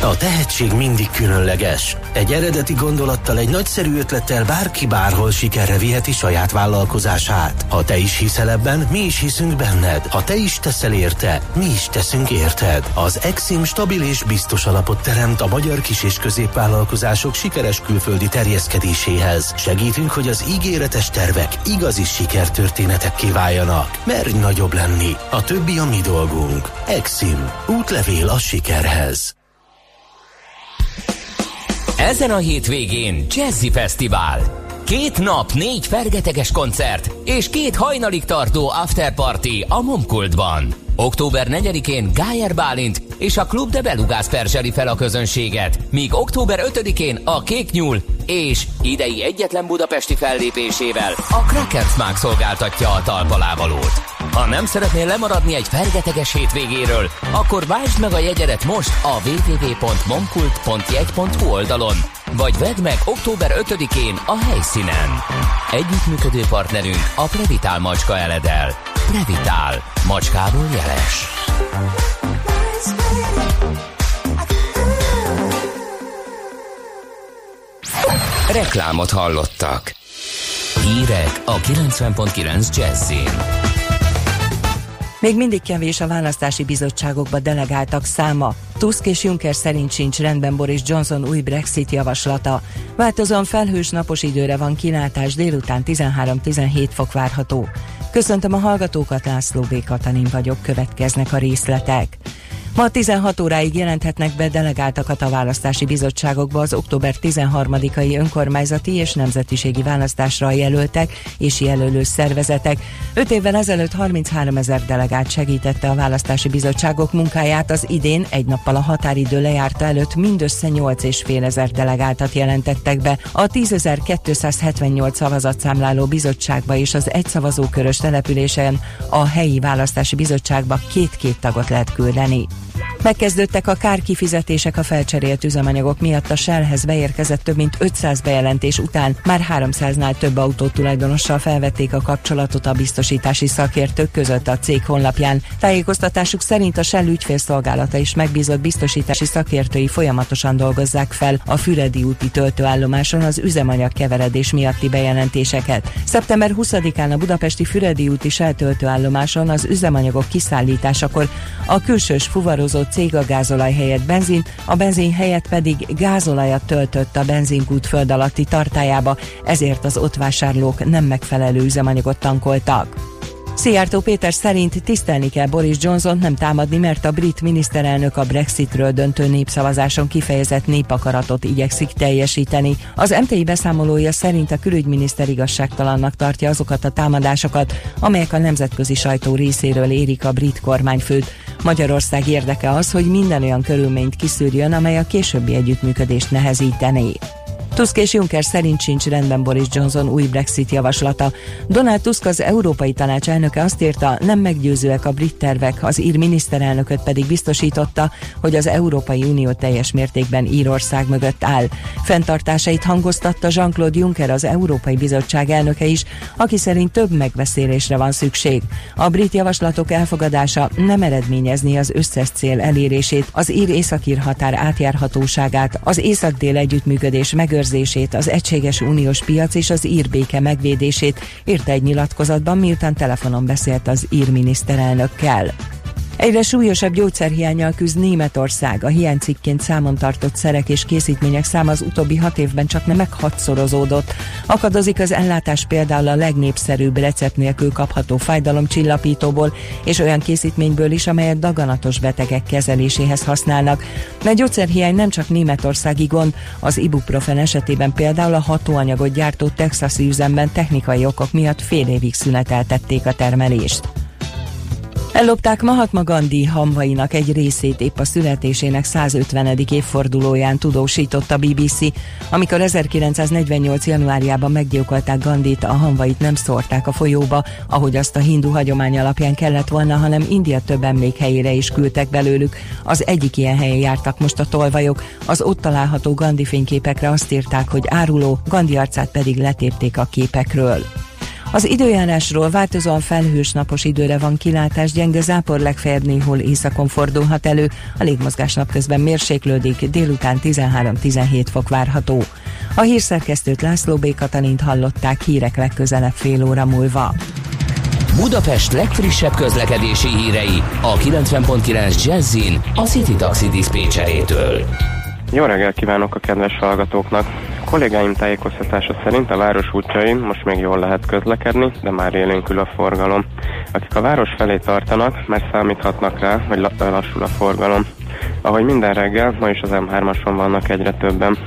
A tehetség mindig különleges. Egy eredeti gondolattal, egy nagyszerű ötlettel bárki bárhol sikerre viheti saját vállalkozását. Ha te is hiszel ebben, mi is hiszünk benned. Ha te is teszel érte, mi is teszünk érted. Az Exim stabil és biztos alapot teremt a magyar kis- és középvállalkozások sikeres külföldi terjeszkedéséhez. Segítünk, hogy az ígéretes tervek igazi sikertörténetekké váljanak. Merj nagyobb lenni. A többi a mi dolgunk. Exim. Útlevél a sikerhez. Ezen a hétvégén Jazzy Fesztivál. Két nap, négy fergeteges koncert és két hajnalig tartó afterparty a Momkultban. Október 4-én Gájer Bálint és a Klub de Belugász perseli fel a közönséget, míg október 5-én a Kék Nyúl és idei egyetlen budapesti fellépésével a Krakersmák szolgáltatja a talpalávalót. Ha nem szeretnél lemaradni egy fergeteges hétvégéről, akkor váltsd meg a jegyedet most a www.momkult.jegy.hu oldalon, vagy vedd meg október 5-én a helyszínen. Együttműködő partnerünk a Previtál Macska Eledel. Previtál. Macskából jeles. Reklámot hallottak. Hírek a 90.9 Jazzin. Még mindig kevés a választási bizottságokba delegáltak száma. Tusk és Juncker szerint sincs rendben Boris Johnson új Brexit javaslata. Változóan felhős napos időre van kilátás, délután 13-17 fok várható. Köszöntöm a hallgatókat, László B. Katalin vagyok, következnek a részletek. Ma 16 óráig jelenthetnek be delegáltakat a választási bizottságokba az október 13-ai önkormányzati és nemzetiségi választásra jelöltek és jelölő szervezetek. 5 évvel ezelőtt 33 ezer delegált segítette a választási bizottságok munkáját, az idén egy nappal a határidő lejárta előtt mindössze 8,5 ezer delegáltat jelentettek be. A 10.278 szavazatszámláló bizottságba és az egy szavazókörös településen a helyi választási bizottságba két-két tagot lehet küldeni. Megkezdődtek a kárkifizetések a felcserélt üzemanyagok miatt a Shellhez beérkezett több mint 500 bejelentés után már 300-nál több autótulajdonossal felvették a kapcsolatot a biztosítási szakértők között a cég honlapján. Tájékoztatásuk szerint a Shell ügyfélszolgálata is megbízott biztosítási szakértői folyamatosan dolgozzák fel a Füredi úti töltőállomáson az üzemanyag keveredés miatti bejelentéseket. Szeptember 20-án a budapesti Füredi úti Shell töltőállomáson az üzemanyagok kiszállításakor a külsős fuvarozó cég a gázolaj helyett benzin, a benzin helyett pedig gázolajat töltött a benzinkút föld alatti tartájába, ezért az ott vásárlók nem megfelelő üzemanyagot tankoltak. Szijjártó Péter szerint tisztelni kell Boris Johnson nem támadni, mert a brit miniszterelnök a Brexitről döntő népszavazáson kifejezett népakaratot igyekszik teljesíteni. Az MTI beszámolója szerint a külügyminiszter igazságtalannak tartja azokat a támadásokat, amelyek a nemzetközi sajtó részéről érik a brit kormányfőt. Magyarország érdeke az, hogy minden olyan körülményt kiszűrjön, amely a későbbi együttműködést nehezítené. Tusk és Juncker szerint sincs rendben Boris Johnson új Brexit javaslata. Donald Tusk az Európai Tanács elnöke azt írta, nem meggyőzőek a brit tervek, az ír miniszterelnököt pedig biztosította, hogy az Európai Unió teljes mértékben Írország mögött áll. Fentartásait hangoztatta Jean-Claude Juncker, az Európai Bizottság elnöke is, aki szerint több megbeszélésre van szükség. A brit javaslatok elfogadása nem eredményezni az összes cél elérését, az ír északír határ átjárhatóságát, az észak-dél együttműködés megőrzését, megőrzését, az egységes uniós piac és az írbéke megvédését írta egy nyilatkozatban, miután telefonon beszélt az ír miniszterelnökkel. Egyre súlyosabb gyógyszerhiányjal küzd Németország. A hiánycikként számon tartott szerek és készítmények száma az utóbbi hat évben csak nem meghatszorozódott. Akadozik az ellátás például a legnépszerűbb recept nélkül kapható fájdalomcsillapítóból és olyan készítményből is, amelyet daganatos betegek kezeléséhez használnak. De gyógyszerhiány nem csak németországi gond, az ibuprofen esetében például a hatóanyagot gyártó texasi üzemben technikai okok miatt fél évig szüneteltették a termelést. Ellopták Mahatma Gandhi hamvainak egy részét épp a születésének 150. évfordulóján tudósított a BBC. Amikor 1948. januárjában meggyilkolták Gandhit, a hamvait nem szórták a folyóba, ahogy azt a hindu hagyomány alapján kellett volna, hanem India több emlékhelyére is küldtek belőlük. Az egyik ilyen helyen jártak most a tolvajok. Az ott található Gandhi fényképekre azt írták, hogy áruló, Gandhi arcát pedig letépték a képekről. Az időjárásról változóan felhős napos időre van kilátás, gyenge zápor legfeljebb néhol északon fordulhat elő, a légmozgás napközben mérséklődik, délután 13-17 fok várható. A hírszerkesztőt László B. Katalint hallották hírek legközelebb fél óra múlva. Budapest legfrissebb közlekedési hírei a 90.9 Jazzin a City Taxi Dispécsejétől. Jó reggelt kívánok a kedves hallgatóknak! kollégáim tájékoztatása szerint a város útjain most még jól lehet közlekedni, de már élénkül a forgalom. Akik a város felé tartanak, már számíthatnak rá, hogy lassul a forgalom. Ahogy minden reggel, ma is az M3-ason vannak egyre többen.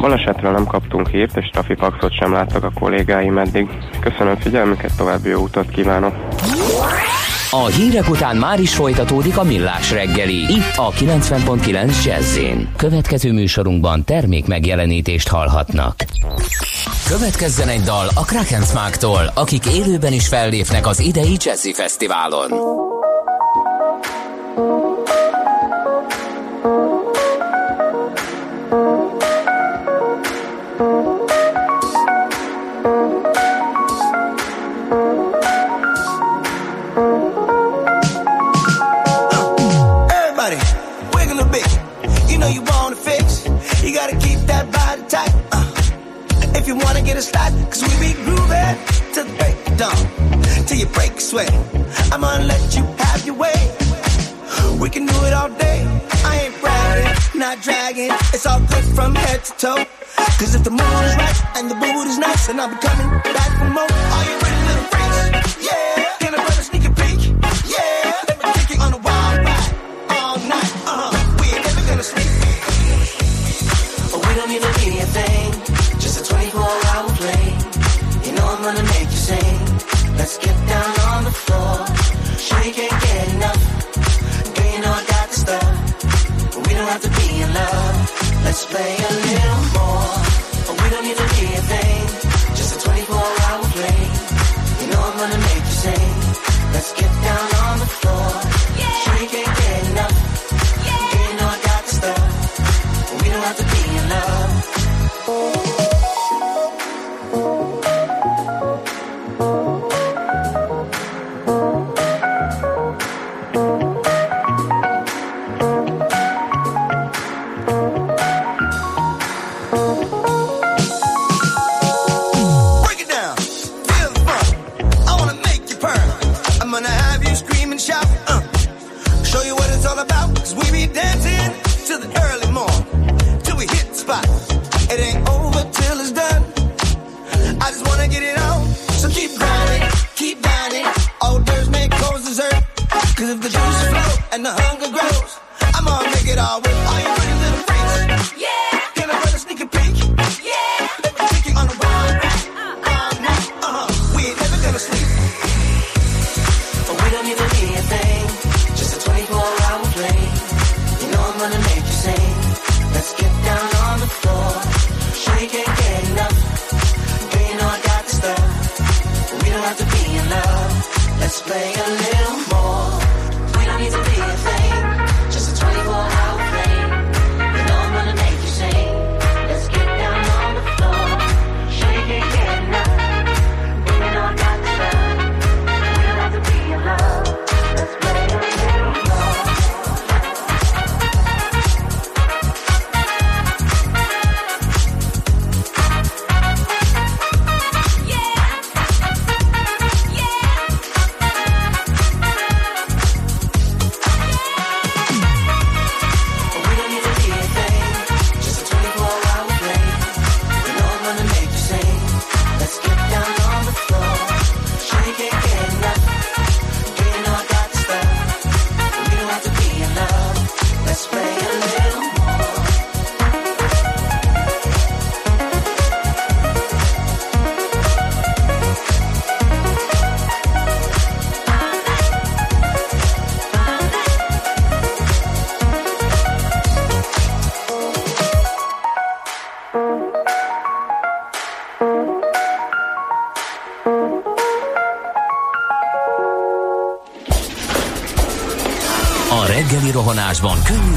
Balesetről nem kaptunk hírt, és trafipaxot sem láttak a kollégáim eddig. Köszönöm figyelmüket, további jó utat kívánok! A hírek után már is folytatódik a millás reggeli. Itt a 90.9 jazz Következő műsorunkban termék megjelenítést hallhatnak. Következzen egy dal a Krakensmáktól, akik élőben is fellépnek az idei Jazzy Fesztiválon. thank you get it slide, cause we be grooving to the break down, till you break sweat. I'ma let you have your way. We can do it all day. I ain't bragging, not dragging. It's all good from head to toe. Cause if the mood is right and the boot is nice, then I'll be coming back for more. Let's play a little more.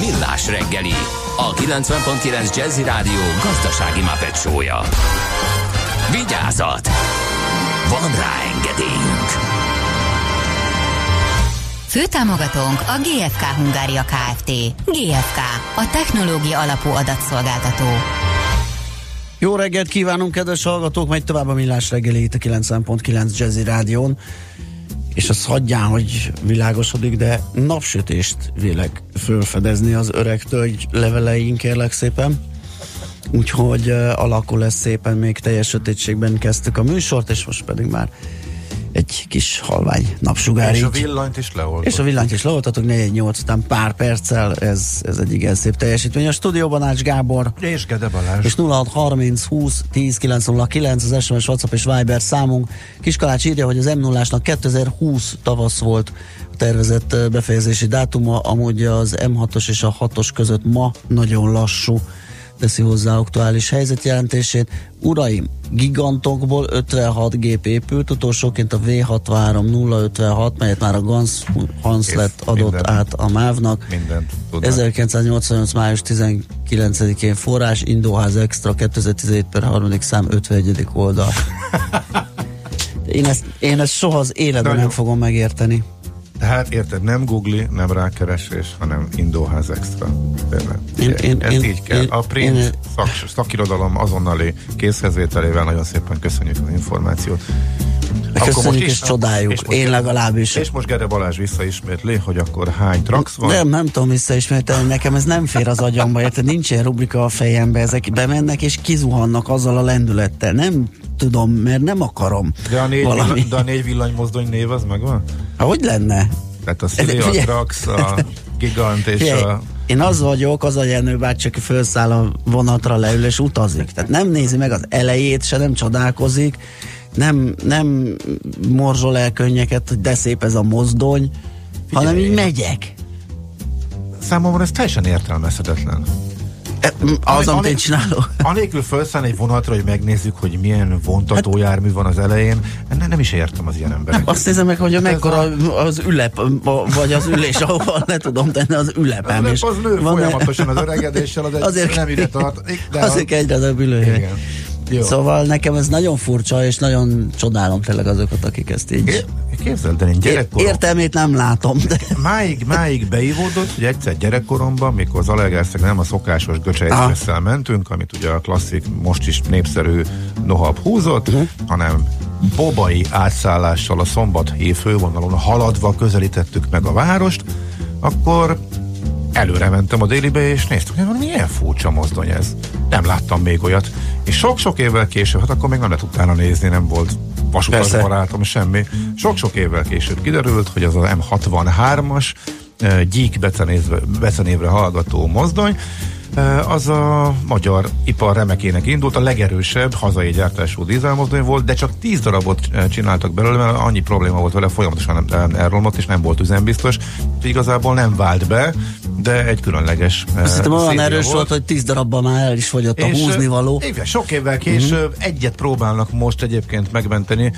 Millás reggeli, a 90.9 Jazzy Rádió gazdasági mapetsója. Vigyázat! Van rá engedélyünk! Főtámogatónk a GFK Hungária Kft. GFK, a technológia alapú adatszolgáltató. Jó reggelt kívánunk, kedves hallgatók, megy tovább a millás reggeli itt a 90.9 Jazzy Rádión. És az hagyján, hogy világosodik, de napsütést vélek fölfedezni az öreg tölgy leveleink, kérlek szépen. Úgyhogy alakul lesz szépen, még teljes sötétségben kezdtük a műsort, és most pedig már egy kis halvány napsugár. És a így. villanyt is leoltott. És a villanyt is leoltatok, 4-8 után pár perccel, ez, ez egy igen szép teljesítmény. A stúdióban Ács Gábor. És Gede Balázs. És 0630 20 10 909 az SMS, WhatsApp és Viber számunk. Kiskalács írja, hogy az m 0 2020 tavasz volt a tervezett befejezési dátuma, amúgy az M6-os és a 6-os között ma nagyon lassú teszi hozzá aktuális helyzetjelentését. Uraim, gigantokból 56 gép épült, utolsóként a V63 056, melyet már a Gans Hans lett adott minden. át a MÁV-nak. Mindent tudnak. 1988. május 19-én forrás, Indóház Extra 2017 per 3. szám 51. oldal. Én ezt, én ezt soha az életben nem fogom megérteni. Tehát érted, nem Google, nem rákeresés, hanem Indóház Extra. Tényleg. Én- én- Ez én- így kell. én- a print én- szak, szakirodalom azonnali készhezvételével nagyon szépen köszönjük az információt. Köszönjük és csodáljuk. most Én legalábbis. És most Gede Balázs visszaismétli, hogy akkor hány trax van. Nem, nem tudom visszaismételni, nekem ez nem fér az agyamba, érted? Nincs ilyen rubrika a fejembe, ezek bemennek és kizuhannak azzal a lendülettel. Nem tudom, mert nem akarom De a négy, valami. villany, de a négy villanymozdony név az megvan? Há, hogy lenne? Tehát a Szili, a Gigant és Figyelj, a... Én az vagyok, az a Jenő bácsi, aki felszáll a vonatra, leül és utazik. Tehát nem nézi meg az elejét, se nem csodálkozik, nem, nem morzsol el könnyeket, hogy de szép ez a mozdony, Figyelj, hanem így megyek. Számomra ez teljesen értelmezhetetlen. E, Az, amit én csinálok. Anélkül felszállni egy vonatra, hogy megnézzük, hogy milyen vontatójármű van az elején, ne, nem is értem az ilyen embereket. Azt nézem meg, hogy a mekkora az ülep, vagy az ülés, ahol le tudom tenni az ülepem. Az, és az nő van- folyamatosan az öregedéssel, az egy Azért- nem ide tart. De Azért egyre több ülőhely. Igen. Jó. Szóval nekem ez nagyon furcsa, és nagyon csodálom tényleg azokat, akik ezt így... Képzeld el, én gyerekkorom, Értelmét nem látom, de... máig, máig beívódott, hogy egyszer gyerekkoromban, mikor Zalaegerszeg nem a szokásos Aha. göcsejszesszel mentünk, amit ugye a klasszik, most is népszerű nohab húzott, Mhm. hanem bobai átszállással a szombat fővonalon haladva közelítettük meg a várost, akkor előre mentem a délibe, és néztük, hogy milyen furcsa mozdony ez. Nem láttam még olyat. És sok-sok évvel később, hát akkor még nem lehet utána nézni, nem volt vasutas barátom, semmi. Sok-sok évvel később kiderült, hogy az az M63-as eh, gyík becenévre, hallgató mozdony, az a magyar ipar remekének indult, a legerősebb hazai gyártású dízelmozdony volt, de csak 10 darabot csináltak belőle, mert annyi probléma volt vele, folyamatosan nem- elromlott, és nem volt üzembiztos, úgyhogy igazából nem vált be, de egy különleges Szerintem olyan erős volt, hogy tíz darabban már el is fogyott a húzni való. Igen, sok évvel később Mhm. egyet próbálnak most egyébként megmenteni.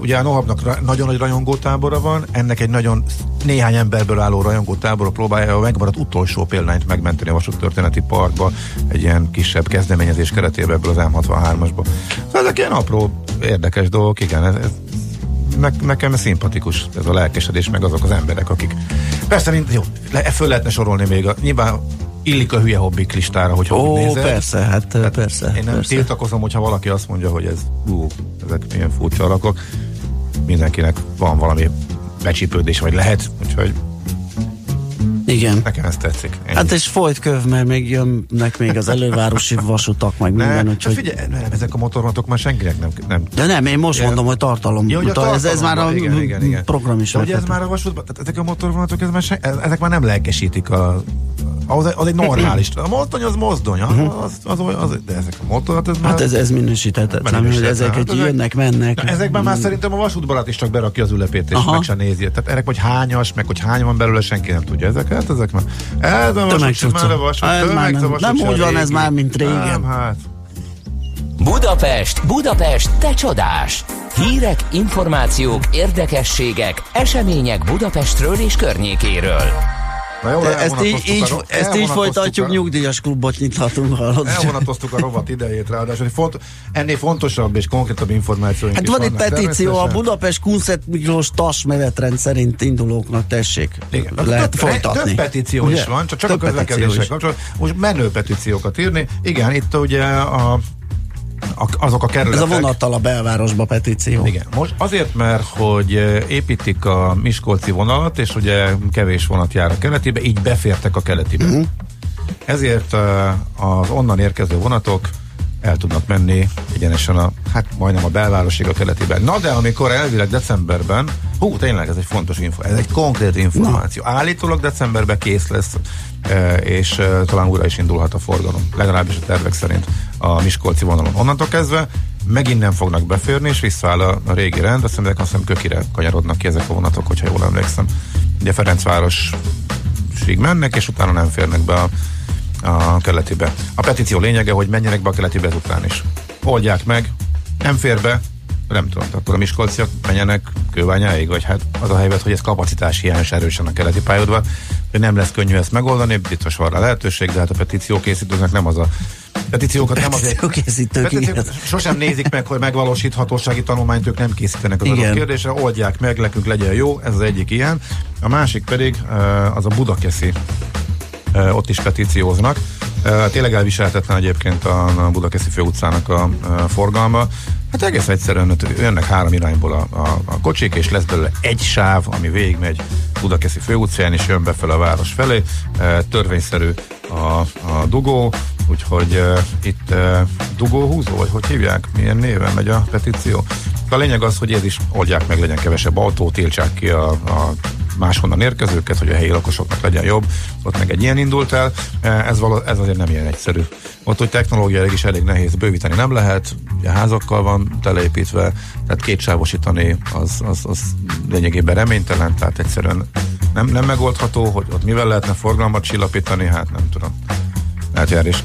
Ugye a Nohabnak nagyon nagy rajongótábora van, ennek egy nagyon néhány emberből álló rajongótábora próbálja a megmaradt utolsó példányt megmenteni a vasúttörténeti parkba egy ilyen kisebb kezdeményezés keretében ebből az M63-asba. Szóval ezek ilyen apró, érdekes dolgok, igen, ez, ez ne, nekem ez szimpatikus, ez a lelkesedés, meg azok az emberek, akik... Persze, mint, jó, le, föl lehetne sorolni még, a, nyilván illik a hülye hobbik listára, hogy Ó, hogy nézed. persze, hát persze. Én nem persze. tiltakozom, hogyha valaki azt mondja, hogy ez, ú, ezek milyen furcsa alakok. Mindenkinek van valami becsípődés, vagy lehet, úgyhogy Igen. nekem ez tetszik. Ennyi. Hát és folyt köv, mert még jönnek még az elővárosi vasutak, meg ne, minden, úgyhogy... figyelj, nem, ezek a motorvonatok már senkinek nem, nem De nem, én most Ja. mondom, hogy tartalom. Ja, hogy a utal- ez, ez már a igen, igen, igen. program is. Ugye ez már a vasútban, tehát ezek a motorvonatok, ez már se, ezek már nem lelkesítik a, Az, az egy normális. A mozdony az mozdony, az, az, az, az, az de ezek a motorok, ez már... Hát ez, ez minősíthetetlen, hogy ezek egy jönnek, mennek. Ezekben már szerintem a vasútbarát is csak berakja az ülepét, és Aha. meg se nézi. Tehát ennek vagy hányas, meg hogy hány van belőle, senki nem tudja ezeket. Ezek már... Ez a vasút, már a vasút, Ez már nem- vasút nem úgy van ez már, mint régen. Nem, hát. Budapest, Budapest, te csodás! Hírek, információk, érdekességek, események Budapestről és környékéről. Na jó, ezt így, így, ro- ezt így folytatjuk, a- nyugdíjas klubot nyithatunk, hallod? Elvonatoztuk a rovat idejét, ráadásul font, ennél fontosabb és konkrétabb információink Hát van vannak petíció, a. Budapest Kunszet Miklós TAS menetrend szerint indulóknak tessék. Igen, Lehet több, folytatni. Több petíció Ugye? is van, csak, csak Több a közlekedéssel kapcsolatban. Most menő petíciókat írni. Igen, itt ugye a, azok a Ez kerületek. a vonattal a belvárosba petíció. Igen, most azért, mert hogy építik a Miskolci vonalat, és ugye kevés vonat jár a keletibe, így befértek a keletibe. Mhm. Uh-huh. Ezért eh, az onnan érkező vonatok el tudnak menni egyenesen a, hát majdnem a belvárosig a keletiben. Na de amikor elvileg decemberben, hú, tényleg ez egy fontos info, ez egy konkrét információ. Na. Állítólag decemberben kész lesz, eh, és eh, talán újra is indulhat a forgalom, legalábbis a tervek szerint a Miskolci vonalon. Onnantól kezdve megint nem fognak beférni, és visszaáll a, a régi rend, azt hiszem, azt hiszem kökire kanyarodnak ki ezek a vonatok, hogyha jól emlékszem. Ugye Ferencvárosig mennek, és utána nem férnek be a, a keletibe. A petíció lényege, hogy menjenek be a keletibe ezután is. Oldják meg, nem fér be, nem tudom, akkor a Miskolciak menjenek kőványáig, vagy hát az a helyzet, hogy ez kapacitás hiányos erősen a keleti pályaudvar, hogy nem lesz könnyű ezt megoldani, biztos van rá lehetőség, de hát a petíció készítőknek nem az a petíciókat nem azért Petíciókészítők, Petíciók igen. sosem nézik meg, hogy megvalósíthatósági tanulmányt ők nem készítenek az Igen. adott kérdésre, oldják meg, nekünk legyen jó, ez az egyik ilyen. A másik pedig az a Budakeszi ott is petícióznak. Eh, Tényleg elviselhetetlen egyébként a, Budakeszi főutcának a, forgalma. Hát egész egyszerűen jönnek három irányból a, a, a kocsik, és lesz belőle egy sáv, ami végigmegy Budakeszi főutcán, és jön befelé a város felé. Törvényszerű a, a dugó, úgyhogy uh, itt uh, dugóhúzó, vagy hogy hívják, milyen néven megy a petíció. A lényeg az, hogy ez is oldják meg, legyen kevesebb autó, tiltsák ki a, a máshonnan érkezőket, hogy a helyi lakosoknak legyen jobb. Ott meg egy ilyen indult el. Ez, való, ez azért nem ilyen egyszerű. Ott, hogy technológiailag is elég nehéz bővíteni nem lehet, ugye házakkal van teleépítve, tehát kétsávosítani az, az, az lényegében reménytelen, tehát egyszerűen nem, nem megoldható, hogy ott mivel lehetne forgalmat csillapítani, hát nem tudom. Lehet jár is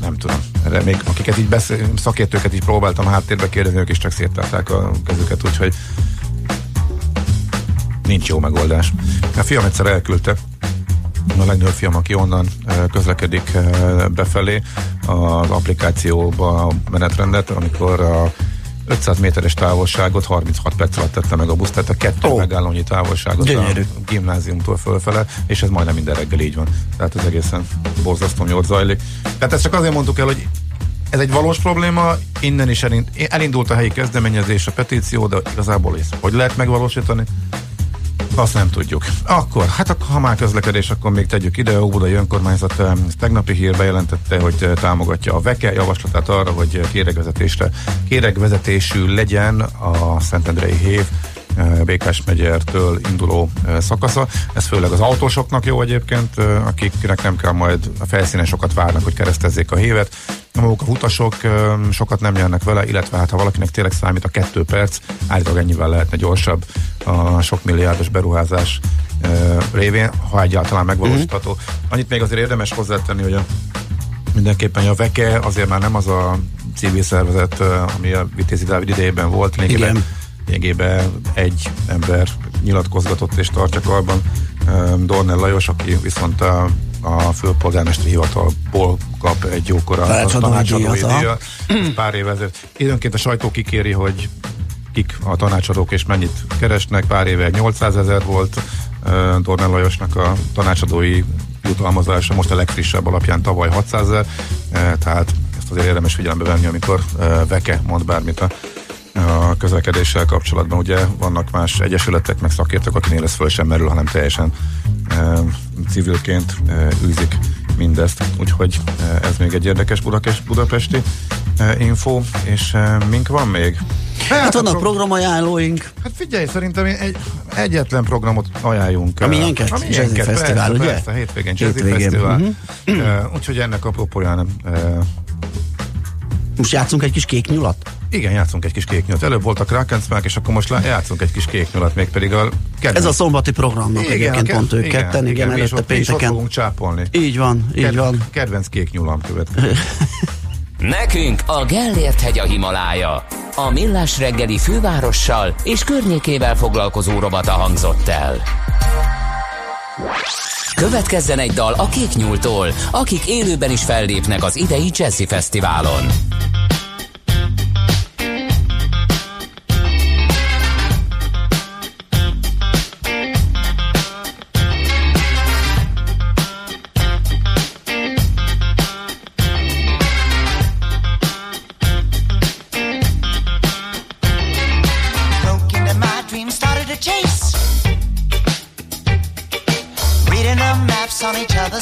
nem tudom. Erre még akiket így beszél, szakértőket is próbáltam háttérbe kérdezni, ők is csak széttárták a kezüket, úgyhogy nincs jó megoldás. A fiam egyszer elküldte, a legnagyobb fiam, aki onnan eh, közlekedik eh, befelé az applikációba menetrendet, amikor a 500 méteres távolságot 36 perc alatt tette meg a busz, tehát a kettő oh. megállónyi távolságot Gyönyörű. a gimnáziumtól fölfele, és ez majdnem minden reggel így van. Tehát ez egészen borzasztóan jól zajlik. Tehát ezt csak azért mondtuk el, hogy ez egy valós probléma, innen is elind, elindult a helyi kezdeményezés, a petíció, de igazából ez hogy lehet megvalósítani? Azt nem tudjuk. Akkor, hát ak- ha már közlekedés, akkor még tegyük ide. Óbudai Önkormányzat eh, tegnapi hír bejelentette, hogy eh, támogatja a VEKE javaslatát arra, hogy eh, kéregvezetésre, kéregvezetésű legyen a Szentendrei Hév Békás megyertől induló szakasza. Ez főleg az autósoknak jó egyébként, akiknek nem kell majd a felszínen sokat várnak, hogy keresztezzék a hévet. Maguk a utasok sokat nem nyernek vele, illetve hát ha valakinek tényleg számít a kettő perc, állítólag ennyivel lehetne gyorsabb a sok milliárdos beruházás révén, ha egyáltalán megvalósítható. Annyit még azért érdemes hozzátenni, hogy a mindenképpen a VEKE azért már nem az a civil szervezet, ami a Vitézi Dávid idejében volt. Lényegében, lényegében egy ember nyilatkozgatott és tartja karban eh, Dornel Lajos, aki viszont a, a főpolgármesteri hivatalból kap egy jókora Tanácsadói díjat, pár éve ezelőtt. Időnként a sajtó kikéri, hogy kik a tanácsadók és mennyit keresnek. Pár éve 800 ezer volt uh, Dornel Lajosnak a tanácsadói jutalmazása, most a legfrissebb alapján tavaly 600 ezer, uh, tehát ezt azért érdemes figyelembe venni, amikor uh, Veke mond bármit a a közlekedéssel kapcsolatban ugye vannak más egyesületek, meg szakértők, akinél ez föl sem merül, hanem teljesen e, civilként e, űzik mindezt. Úgyhogy e, ez még egy érdekes Budakes, budapesti e, info, és e, mink van még? Hát vannak a pro- programajánlóink. Hát figyelj, szerintem egy, egyetlen programot ajánljunk. A eh, miénket? A Jazzy miénket, Fesztivál, persze, ugye? Persze, hétvégén Jazzy Hétvégén, Fesztivál. mhm. Eh, Úgyhogy ennek apropóján eh, Most játszunk egy kis kék nyulat? Igen, játszunk egy kis kék nyulat. Előbb voltak Rakensmák, és akkor most lá- játszunk egy kis kék nyulat, mégpedig a kedvenc. Ez a szombati programnak Igen, egyébként a ke- pont ők igen, ketten, igen, is előtte ott- pénteken. fogunk csápolni. Így van, így Ked- van. Kedvenc kék nyulam következik. Nekünk a Gellért hegy a Himalája. A Millás reggeli fővárossal és környékével foglalkozó robata hangzott el. Következzen egy dal a Kék Nyúltól, akik élőben is fellépnek az idei Jazzy Fesztiválon.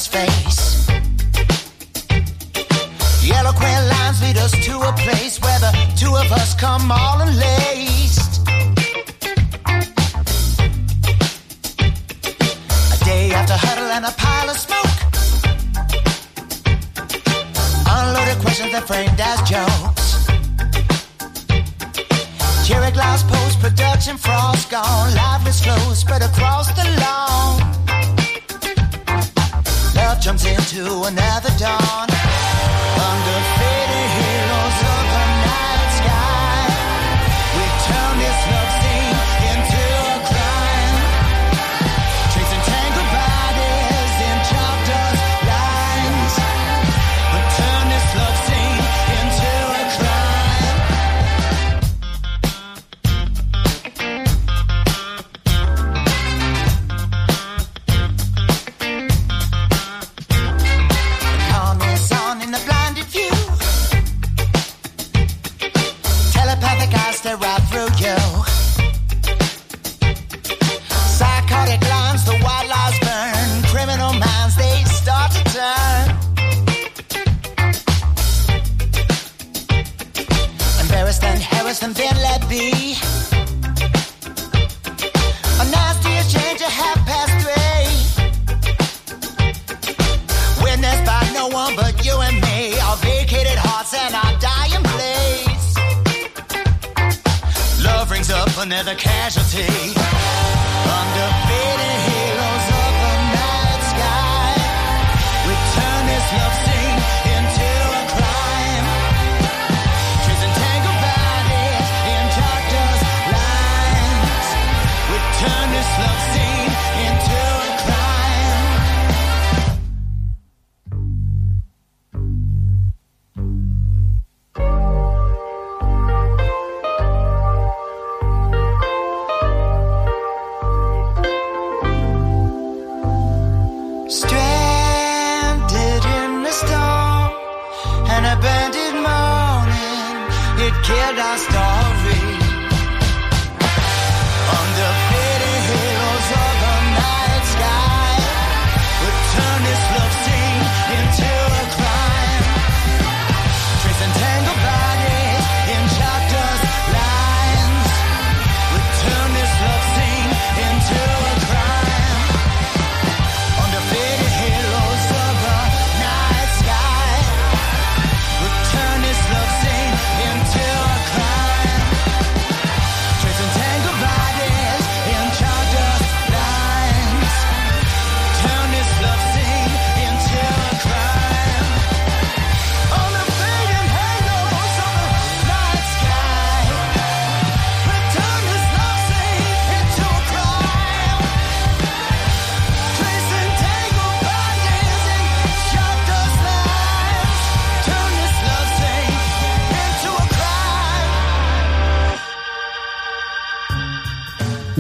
On face. Yellow queer lines lead us to a place where the two of us come all into another dawn.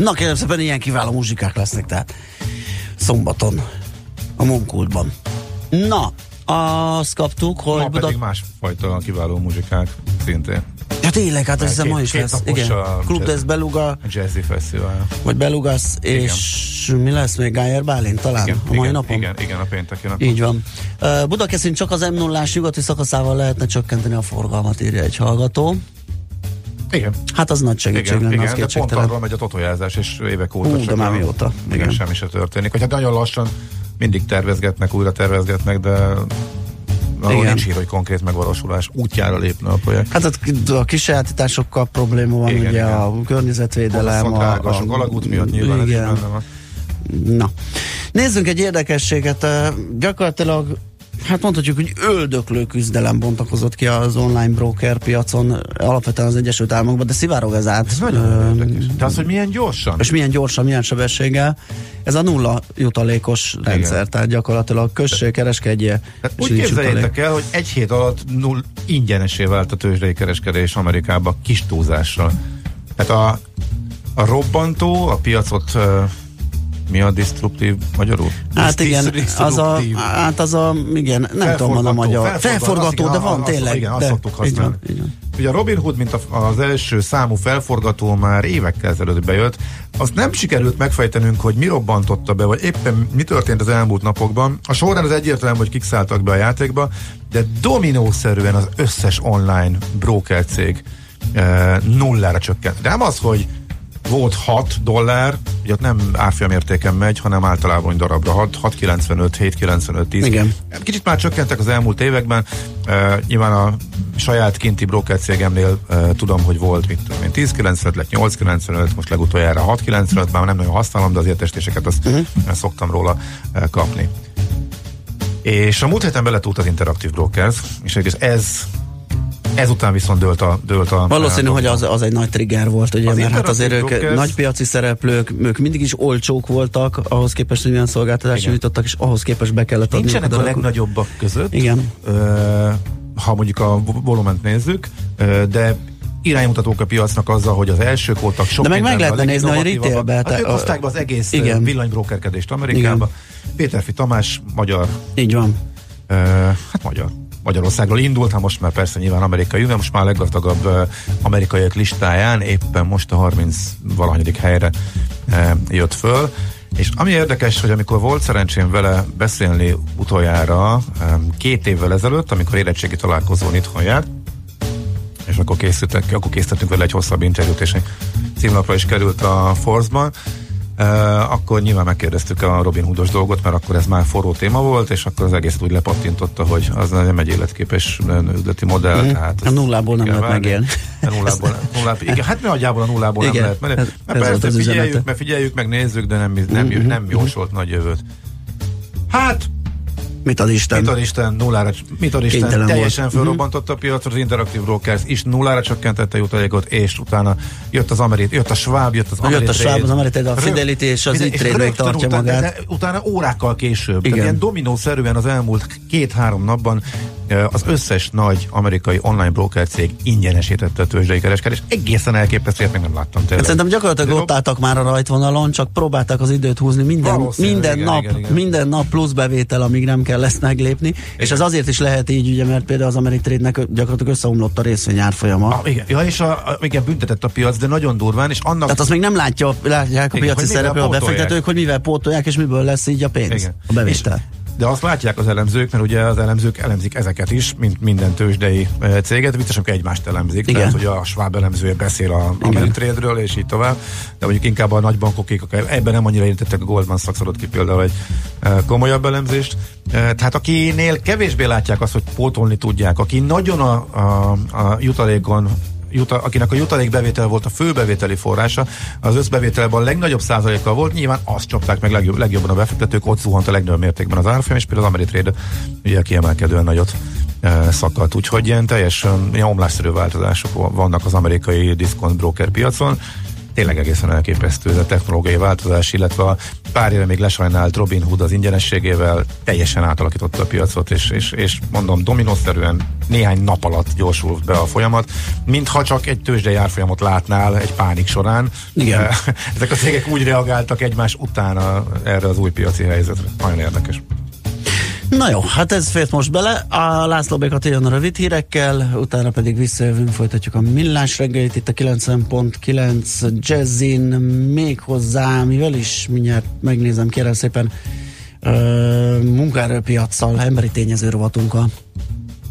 Na kérem szépen, ilyen kiváló muzsikák lesznek, tehát szombaton a munkultban. Na, azt kaptuk, hogy Ma Buda... pedig másfajta kiváló muzsikák szintén. Ja tényleg, hát ez ma is lesz. Igen. a Klub jazz- lesz Beluga, Jazzy Fesztivál. vagy Belugasz, és mi lesz még? Gájer Bálint talán Igen, a mai igen, napon? Igen, igen, a pénteki napon. Így van. Uh, Budakeszin csak az m 0 nyugati szakaszával lehetne csökkenteni a forgalmat, írja egy hallgató. Igen. Hát az nagy segítség igen, lenne, igen, az de pont arról megy a totojázás, és évek óta Hú, de már a- mióta. Igen, Igen. semmi se történik. Vagy hát nagyon lassan mindig tervezgetnek, újra tervezgetnek, de arról Igen. nincs hír, hogy konkrét megvalósulás útjára lépne a projekt. Hát a, a kisajátításokkal probléma van, Igen, ugye igen. a környezetvédelem, Hosszan drága, sok alagút miatt nyilván ez is igen. benne van. Na, nézzünk egy érdekességet. Gyakorlatilag Hát mondhatjuk, hogy öldöklő küzdelem bontakozott ki az online broker piacon, alapvetően az Egyesült Államokban, de szivárog ez át. Ez nagyon érdekes. De az, hogy milyen gyorsan? És milyen gyorsan, milyen sebességgel. Ez a nulla jutalékos rendszer, tehát gyakorlatilag kössé, kereskedje. Hát és úgy képzeljétek jutalék. el, hogy egy hét alatt null ingyenesé vált a tőzsdei kereskedés Amerikában kis túlzással. Tehát a, a robbantó, a piacot mi a disruptív magyarul? Hát Dis- igen, az a, hát az a, igen, nem tudom, van a magyar. Felforgató, de van tényleg. Igen, azt de, szoktuk így használni. van, így van. Ugye a Robin Hood, mint az első számú felforgató már évekkel ezelőtt bejött, azt nem sikerült megfejtenünk, hogy mi robbantotta be, vagy éppen mi történt az elmúlt napokban. A során az egyértelmű, hogy kik szálltak be a játékba, de dominószerűen az összes online broker cég e, nullára csökkent. De nem az, hogy volt 6 dollár, ugye ott nem árfolyam értéken megy, hanem általában darabra 6, 6,95, 7,95, 10. Igen. Kicsit már csökkentek az elmúlt években. Uh, nyilván a saját kinti broker cégemnél uh, tudom, hogy volt, mit tudom én, 10,95 lett 8,95, most legutoljára 6,95, bár nem nagyon használom, de az értestéseket azt uh-huh. szoktam róla uh, kapni. És a múlt héten beletúlt az Interactive Brokers, és egész ez ezután viszont dőlt a, dőlt a Valószínű, a- hogy az, az egy nagy trigger volt, ugye, Az mert hát azért ők Brokers- nagy piaci szereplők, ők mindig is olcsók voltak, ahhoz képest, hogy milyen szolgáltatást Igen. nyújtottak, és ahhoz képest be kellett adni. Nincsenek a legnagyobbak között, Igen. ö, ha mondjuk a volument nézzük, de iránymutatók a piacnak azzal, hogy az elsők voltak sok De meg meg lehetne a nézni, hogy leginnovatívabbak. retailbe, Hát ők hozták be az egész Igen. Igen. villanybrókerkedést Amerikába. Péterfi Tamás, magyar, Így van. ö, hát magyar. Magyarországról indult, hát most már persze nyilván amerikai, de most már a leggazdagabb amerikaiak listáján éppen most a 30 valahanyadik helyre jött föl. És ami érdekes, hogy amikor volt szerencsém vele beszélni utoljára két évvel ezelőtt, amikor érettségi találkozón itthon járt, és akkor készültek, akkor készítettünk vele egy hosszabb interjút, és egy címlapra is került a Force-ban. Akkor nyilván megkérdeztük a Robin Hoodos dolgot, mert akkor ez már forró téma volt, és akkor az egészet úgy lepattintotta, hogy az nem egy életképes üzleti modell. Mhm. Tehát A nullából nem lehet megélni. Nullából, nullából, igen, hát nagyjából a nullából Igen, nem lehet ez- Hát ez persze, figyeljük, meg figyeljük, meg nézzük, de nem, nem, Mhm, nem jósolt nagy jövőt. Hát, Mit ad Isten? Mit ad Isten, nullára, mit ad Isten, Kénytelen teljesen volt. fölrobbantotta a piacot, az Interactive Brokers is nullára csökkentette a jutalékot, és utána jött az Amerit, jött a Schwab, jött az Jött a. Schwab, az Ameritrade, a Fidelity és az rögtön tartja utána, magát. De, utána órákkal később. Igen. Tehát ilyen dominószerűen az elmúlt két-három napban az összes nagy amerikai online broker cég ingyenesítette a tőzsdei kereskedést. Egészen elképesztő, ilyet nem láttam Hát tényleg. szerintem gyakorlatilag ott álltak már a rajtvonalon, csak próbálták az időt húzni minden, minden, igen, nap, igen, igen. minden nap plusz bevétel, amíg nem kell ezt meglépni, és ez azért is lehet így, ugye, mert például az Ameritrade-nek gyakorlatilag összeomlott a részvény árfolyama. Ah, igen, ja, és a, a, igen, büntetett a piac, de nagyon durván, és annak... Tehát azt még nem látja, látják a Igen, piaci szereplők, a befektetők, hogy mivel pótolják, és miből lesz így a pénz, Igen. a bevétel. De azt látják az elemzők, mert ugye az elemzők elemzik ezeket is, mint minden tőzsdei céget, vicces, amikor egymást elemzik. Igen. Tehát, hogy a Schwab elemzője beszél a Ameritrade-ről, és így tovább. De mondjuk inkább a nagybankok, akik ebben nem annyira érintettek, a Goldman Sachs adott ki például egy komolyabb elemzést. Eh, Tehát akinél kevésbé látják azt, hogy pótolni tudják, aki nagyon a, a, a jutalékon juta, akinek a jutalékbevétel volt a fő bevételi forrása, az összbevételben a legnagyobb százalékkal volt, nyilván azt csapták meg legjobb, legjobban a befektetők, ott zuhant a legnagyobb mértékben az árfolyam, és például az Ameritrade ugye kiemelkedően nagyot e, szakadt. Úgyhogy ilyen teljesen ilyen omlásszerű változások vannak az amerikai discount broker piacon. Tényleg egészen elképesztő ez a technológiai változás, illetve a pár éve még lesajnált Robin Hood az ingyenességével teljesen átalakította a piacot, és, és, és mondom, dominószerűen néhány nap alatt gyorsult be a folyamat, mintha csak egy tőzsdei árfolyamot látnál egy pánik során. Igen. Ezek a cégek úgy reagáltak egymás utána erre az új piaci helyzetre. Nagyon érdekes. Na jó, hát ez fért most bele. A László Békat jön a rövid hírekkel, utána pedig visszajövünk, folytatjuk a millás reggelit itt a 90.9 Jazzin, még hozzá, mivel is mindjárt megnézem, kérem szépen, ö, munkaerőpiacsal, emberi tényező rovatunkkal.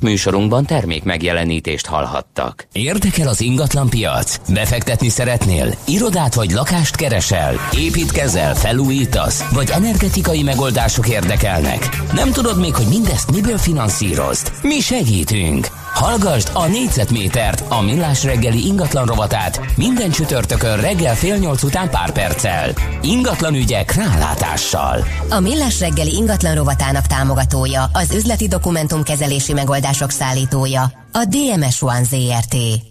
Műsorunkban termék megjelenítést hallhattak. Érdekel az ingatlan piac? Befektetni szeretnél? Irodát vagy lakást keresel? Építkezel, felújítasz? Vagy energetikai megoldások érdekelnek? Nem tudod még, hogy mindezt miből finanszírozd? Mi segítünk! Hallgasd a négyzetmétert, a millás reggeli ingatlan rovatát minden csütörtökön reggel fél nyolc után pár perccel. Ingatlan ügyek rálátással. A Millás reggeli ingatlan rovatának támogatója, az üzleti dokumentumkezelési megoldások szállítója, a DMS One ZRT.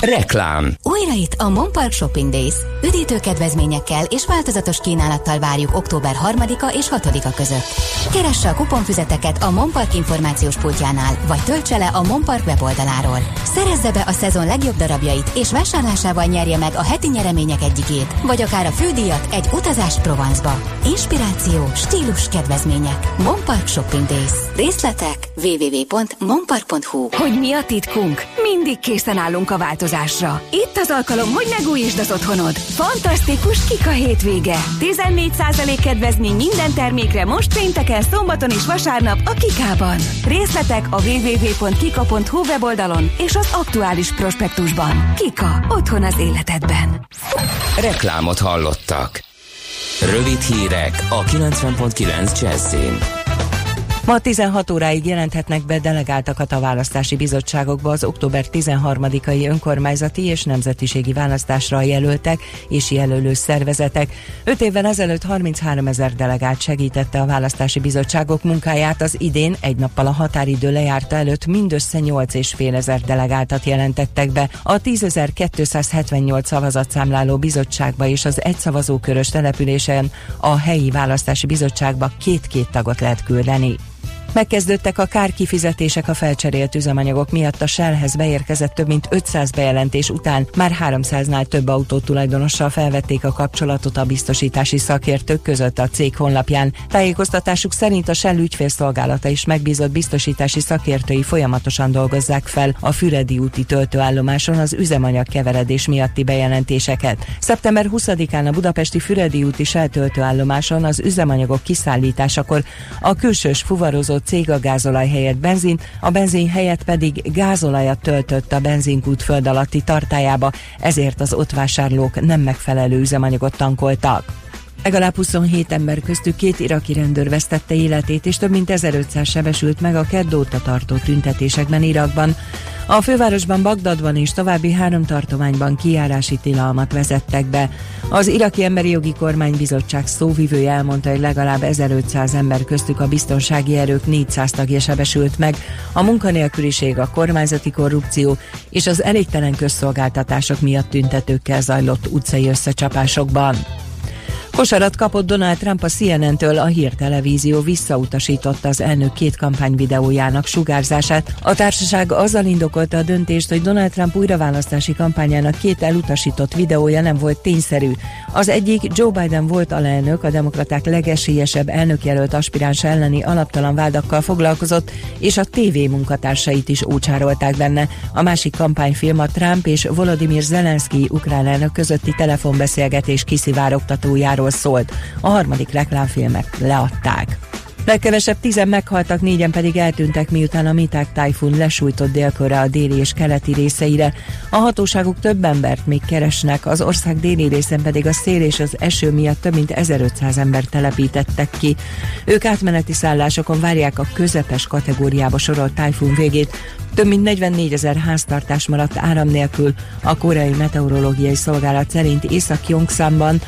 Reklám Újra itt a Monpark Shopping Days. Üdítő kedvezményekkel és változatos kínálattal várjuk október 3-a és 6-a között. Keresse a kuponfüzeteket a Monpark információs pultjánál, vagy töltse le a Monpark weboldaláról. Szerezze be a szezon legjobb darabjait, és vásárlásával nyerje meg a heti nyeremények egyikét, vagy akár a fődíjat egy utazást Provence-ba. Inspiráció, stílus, kedvezmények. Monpark Shopping Days. Részletek www.monpark.hu Hogy mi a titkunk? Mindig készen állunk a változásra. Itt az alkalom, hogy megújítsd az otthonod. Fantasztikus Kika hétvége. 14% kedvezmény minden termékre most pénteken, szombaton és vasárnap a Kikában. Részletek a www.kika.hu weboldalon és az aktuális prospektusban. Kika. Otthon az életedben. Reklámot hallottak. Rövid hírek a 90.9 Jazzin. Ma 16 óráig jelenthetnek be delegáltakat a választási bizottságokba az október 13-ai önkormányzati és nemzetiségi választásra jelöltek és jelölő szervezetek. Öt évvel ezelőtt 33 ezer delegált segítette a választási bizottságok munkáját, az idén egy nappal a határidő lejárta előtt mindössze 8,5 ezer delegáltat jelentettek be. A 10.278 szavazatszámláló bizottságba és az egy szavazókörös településen a helyi választási bizottságba két-két tagot lehet küldeni. Megkezdődtek a kárkifizetések a felcserélt üzemanyagok miatt a Shellhez beérkezett több mint 500 bejelentés után már 300-nál több autó tulajdonossal felvették a kapcsolatot a biztosítási szakértők között a cég honlapján. Tájékoztatásuk szerint a Shell ügyfélszolgálata is megbízott biztosítási szakértői folyamatosan dolgozzák fel a Füredi úti töltőállomáson az üzemanyag keveredés miatti bejelentéseket. Szeptember 20-án a budapesti Füredi úti Shell töltőállomáson az üzemanyagok kiszállításakor a külsős fuvarozó cég a gázolaj helyett benzin, a benzin helyett pedig gázolajat töltött a benzinkút föld alatti tartájába, ezért az ott vásárlók nem megfelelő üzemanyagot tankoltak. Legalább 27 ember köztük két iraki rendőr vesztette életét, és több mint 1500 sebesült meg a kedd óta tartó tüntetésekben Irakban. A fővárosban, Bagdadban és további három tartományban kiárási tilalmat vezettek be. Az iraki emberi jogi kormánybizottság szóvivője elmondta, hogy legalább 1500 ember köztük a biztonsági erők 400 tagja sebesült meg. A munkanélküliség, a kormányzati korrupció és az elégtelen közszolgáltatások miatt tüntetőkkel zajlott utcai összecsapásokban. Kosarat kapott Donald Trump a CNN-től, a hírtelevízió visszautasította az elnök két kampányvideójának sugárzását. A társaság azzal indokolta a döntést, hogy Donald Trump újraválasztási kampányának két elutasított videója nem volt tényszerű. Az egyik Joe Biden volt alelnök, a demokraták legesélyesebb elnökjelölt aspiráns elleni alaptalan vádakkal foglalkozott, és a TV munkatársait is ócsárolták benne. A másik kampányfilm a Trump és Volodymyr Zelenszky ukrán elnök közötti telefonbeszélgetés kiszivárogtatójáról szólt. A harmadik reklámfilmet leadták. Legkevesebb tizen meghaltak, négyen pedig eltűntek, miután a Miták tájfun lesújtott délkörre a déli és keleti részeire. A hatóságok több embert még keresnek, az ország déli részen pedig a szél és az eső miatt több mint 1500 ember telepítettek ki. Ők átmeneti szállásokon várják a közepes kategóriába sorolt tájfun végét. Több mint 44 ezer háztartás maradt áram nélkül. A koreai meteorológiai szolgálat szerint Észak-Jongszamban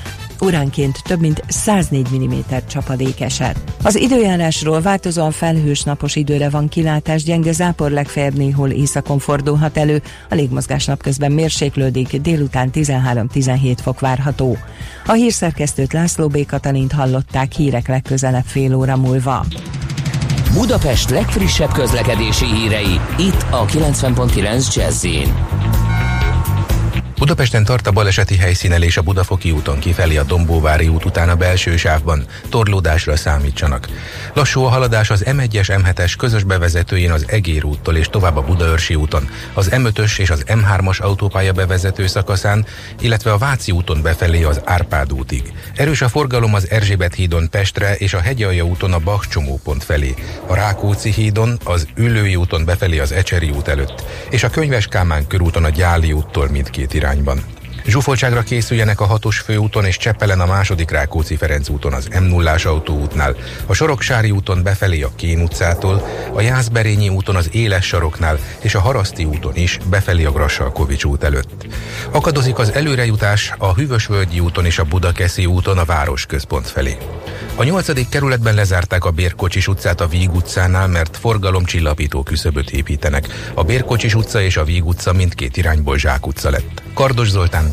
óránként több mint 104 mm csapadék esett. Az időjárásról változóan felhős napos időre van kilátás, gyenge zápor legfeljebb néhol északon fordulhat elő, a légmozgás napközben mérséklődik, délután 13-17 fok várható. A hírszerkesztőt László B. Katalint hallották hírek legközelebb fél óra múlva. Budapest legfrissebb közlekedési hírei, itt a 90.9 jazz Budapesten tart a baleseti helyszínelés a Budafoki úton kifelé a Dombóvári út után a belső sávban. Torlódásra számítsanak. Lassú a haladás az M1-es M7-es közös bevezetőjén az Egér úttól és tovább a Budaörsi úton, az M5-ös és az M3-as autópálya bevezető szakaszán, illetve a Váci úton befelé az Árpád útig. Erős a forgalom az Erzsébet hídon Pestre és a Hegyalja úton a Bach csomópont felé, a Rákóczi hídon, az Ülői úton befelé az Ecseri út előtt, és a Könyves Kálmán körúton a Gyáli úttól mindkét irányban. Zsúfoltságra készüljenek a hatos főúton és Cseppelen a második Rákóczi Ferenc úton az m 0 autóútnál, a Soroksári úton befelé a Kén utcától, a Jászberényi úton az Éles saroknál és a Haraszti úton is befelé a Grassalkovics út előtt. Akadozik az előrejutás a Hűvösvölgyi úton és a Budakeszi úton a városközpont felé. A nyolcadik kerületben lezárták a Bérkocsis utcát a Víg utcánál, mert forgalomcsillapító küszöböt építenek. A Bérkocsis utca és a Víg utca mindkét irányból Zsák utca lett. Kardos Zoltán,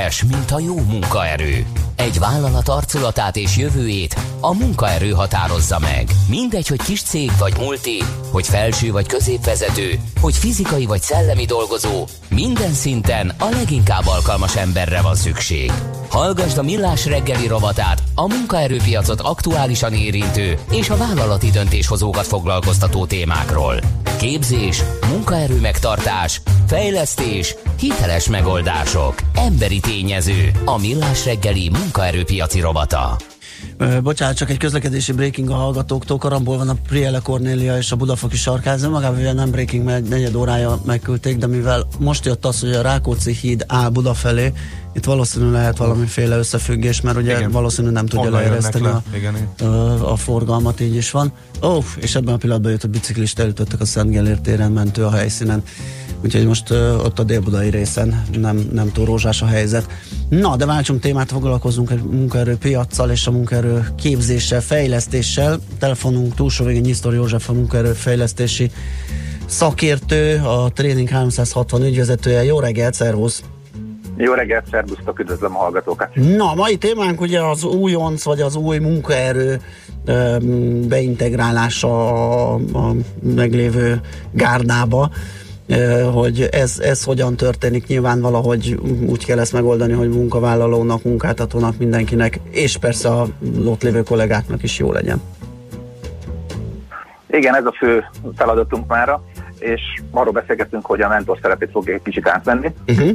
Értékes, mint a jó munkaerő. Egy vállalat arculatát és jövőjét a munkaerő határozza meg. Mindegy, hogy kis cég vagy multi, hogy felső vagy középvezető, hogy fizikai vagy szellemi dolgozó, minden szinten a leginkább alkalmas emberre van szükség. Hallgasd a Millás reggeli rovatát, a munkaerőpiacot aktuálisan érintő és a vállalati döntéshozókat foglalkoztató témákról. Képzés, munkaerő megtartás, fejlesztés, hiteles megoldások, emberi tényező, a Millás reggeli munkaerőpiaci rovata. Ö, Bocsánat, csak egy közlekedési breaking a hallgatóktól. Karamból van a Priele Cornélia és a Budafoki sarkáz. Magában nem breaking, mert egy negyed órája megküldték, de mivel most jött az, hogy a Rákóczi híd áll Buda felé, itt valószínű lehet valamiféle összefüggés, mert ugye Igen. valószínű nem tudja leereszteni le? a, Igen, a, forgalmat, így is van. Ó, és ebben a pillanatban jött a biciklist, elütöttek a Szent Gellért téren, mentő a helyszínen. Úgyhogy most ö, ott a délbudai részen nem, nem túl rózsás a helyzet. Na, de váltsunk témát, foglalkozunk egy munkaerő piaccal és a munkaerő képzéssel, fejlesztéssel. Telefonunk túlsó végén Nyisztor József a munkaerő fejlesztési szakértő, a Training 360 ügyvezetője. Jó reggelt, szervusz! Jó reggelt, szervusztok, üdvözlöm a hallgatókat. Na, mai témánk ugye az újonc, vagy az új munkaerő beintegrálása a, a meglévő gárdába, hogy ez, ez hogyan történik. Nyilván valahogy úgy kell ezt megoldani, hogy munkavállalónak, munkáltatónak, mindenkinek, és persze a ott lévő kollégáknak is jó legyen. Igen, ez a fő feladatunk mára, és arról beszélgetünk, hogy a mentor szerepét fogja egy kicsit átvenni. Uh-huh.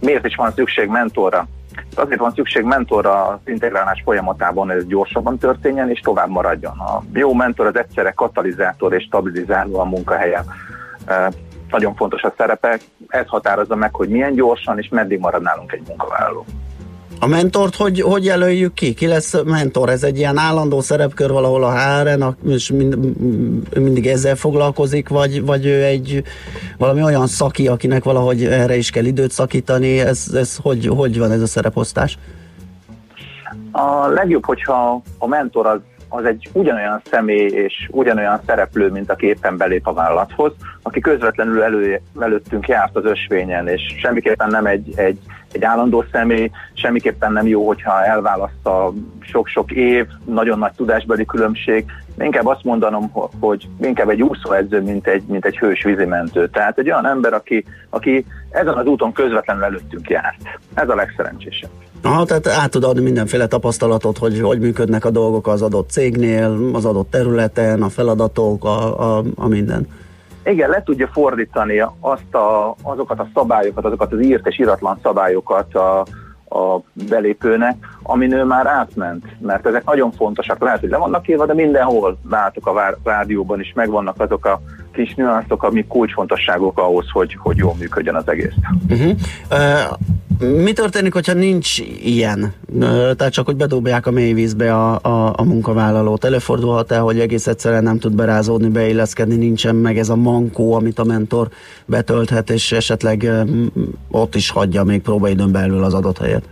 Miért is van szükség mentorra? Azért van szükség mentorra az integrálás folyamatában, hogy ez gyorsabban történjen és tovább maradjon. A jó mentor az egyszerre katalizátor és stabilizáló a munkahelyen. Nagyon fontos a szerepe, ez határozza meg, hogy milyen gyorsan és meddig marad nálunk egy munkavállaló. A mentort hogy, hogy jelöljük ki? Ki lesz mentor? Ez egy ilyen állandó szerepkör valahol a HR-en, és mind, mindig ezzel foglalkozik, vagy, vagy ő egy valami olyan szaki, akinek valahogy erre is kell időt szakítani? Ez, ez hogy, hogy van ez a szereposztás? A legjobb, hogyha a mentor az, az egy ugyanolyan személy és ugyanolyan szereplő, mint aki éppen belép a vállalathoz, aki közvetlenül elő, előttünk járt az ösvényen, és semmiképpen nem egy, egy, egy állandó személy, semmiképpen nem jó, hogyha elválaszt a sok-sok év, nagyon nagy tudásbeli különbség. Inkább azt mondanom, ho- hogy inkább egy úszóedző, mint egy, mint egy hős vízimentő. Tehát egy olyan ember, aki, aki ezen az úton közvetlenül előttünk járt. Ez a legszerencsésebb. Aha, tehát át tud adni mindenféle tapasztalatot, hogy hogy működnek a dolgok az adott cégnél, az adott területen, a feladatok, a, a, a minden. Igen, le tudja fordítani azt a, azokat a szabályokat, azokat az írt és iratlan szabályokat a, a belépőnek, amin ő már átment, mert ezek nagyon fontosak. Lehet, hogy le vannak írva, de mindenhol látok a rádióban is megvannak azok a kis nüanszok, amik kulcsfontosságok ahhoz, hogy, hogy jól működjön az egész. Uh-huh. Uh, mi történik, hogyha nincs ilyen? Tehát csak, hogy bedobják a mélyvízbe a, a, a munkavállalót. Előfordulhat el, hogy egész egyszerűen nem tud berázódni, beilleszkedni, nincsen meg ez a mankó, amit a mentor betölthet, és esetleg ott is hagyja még próbaidőn belül az adott helyet.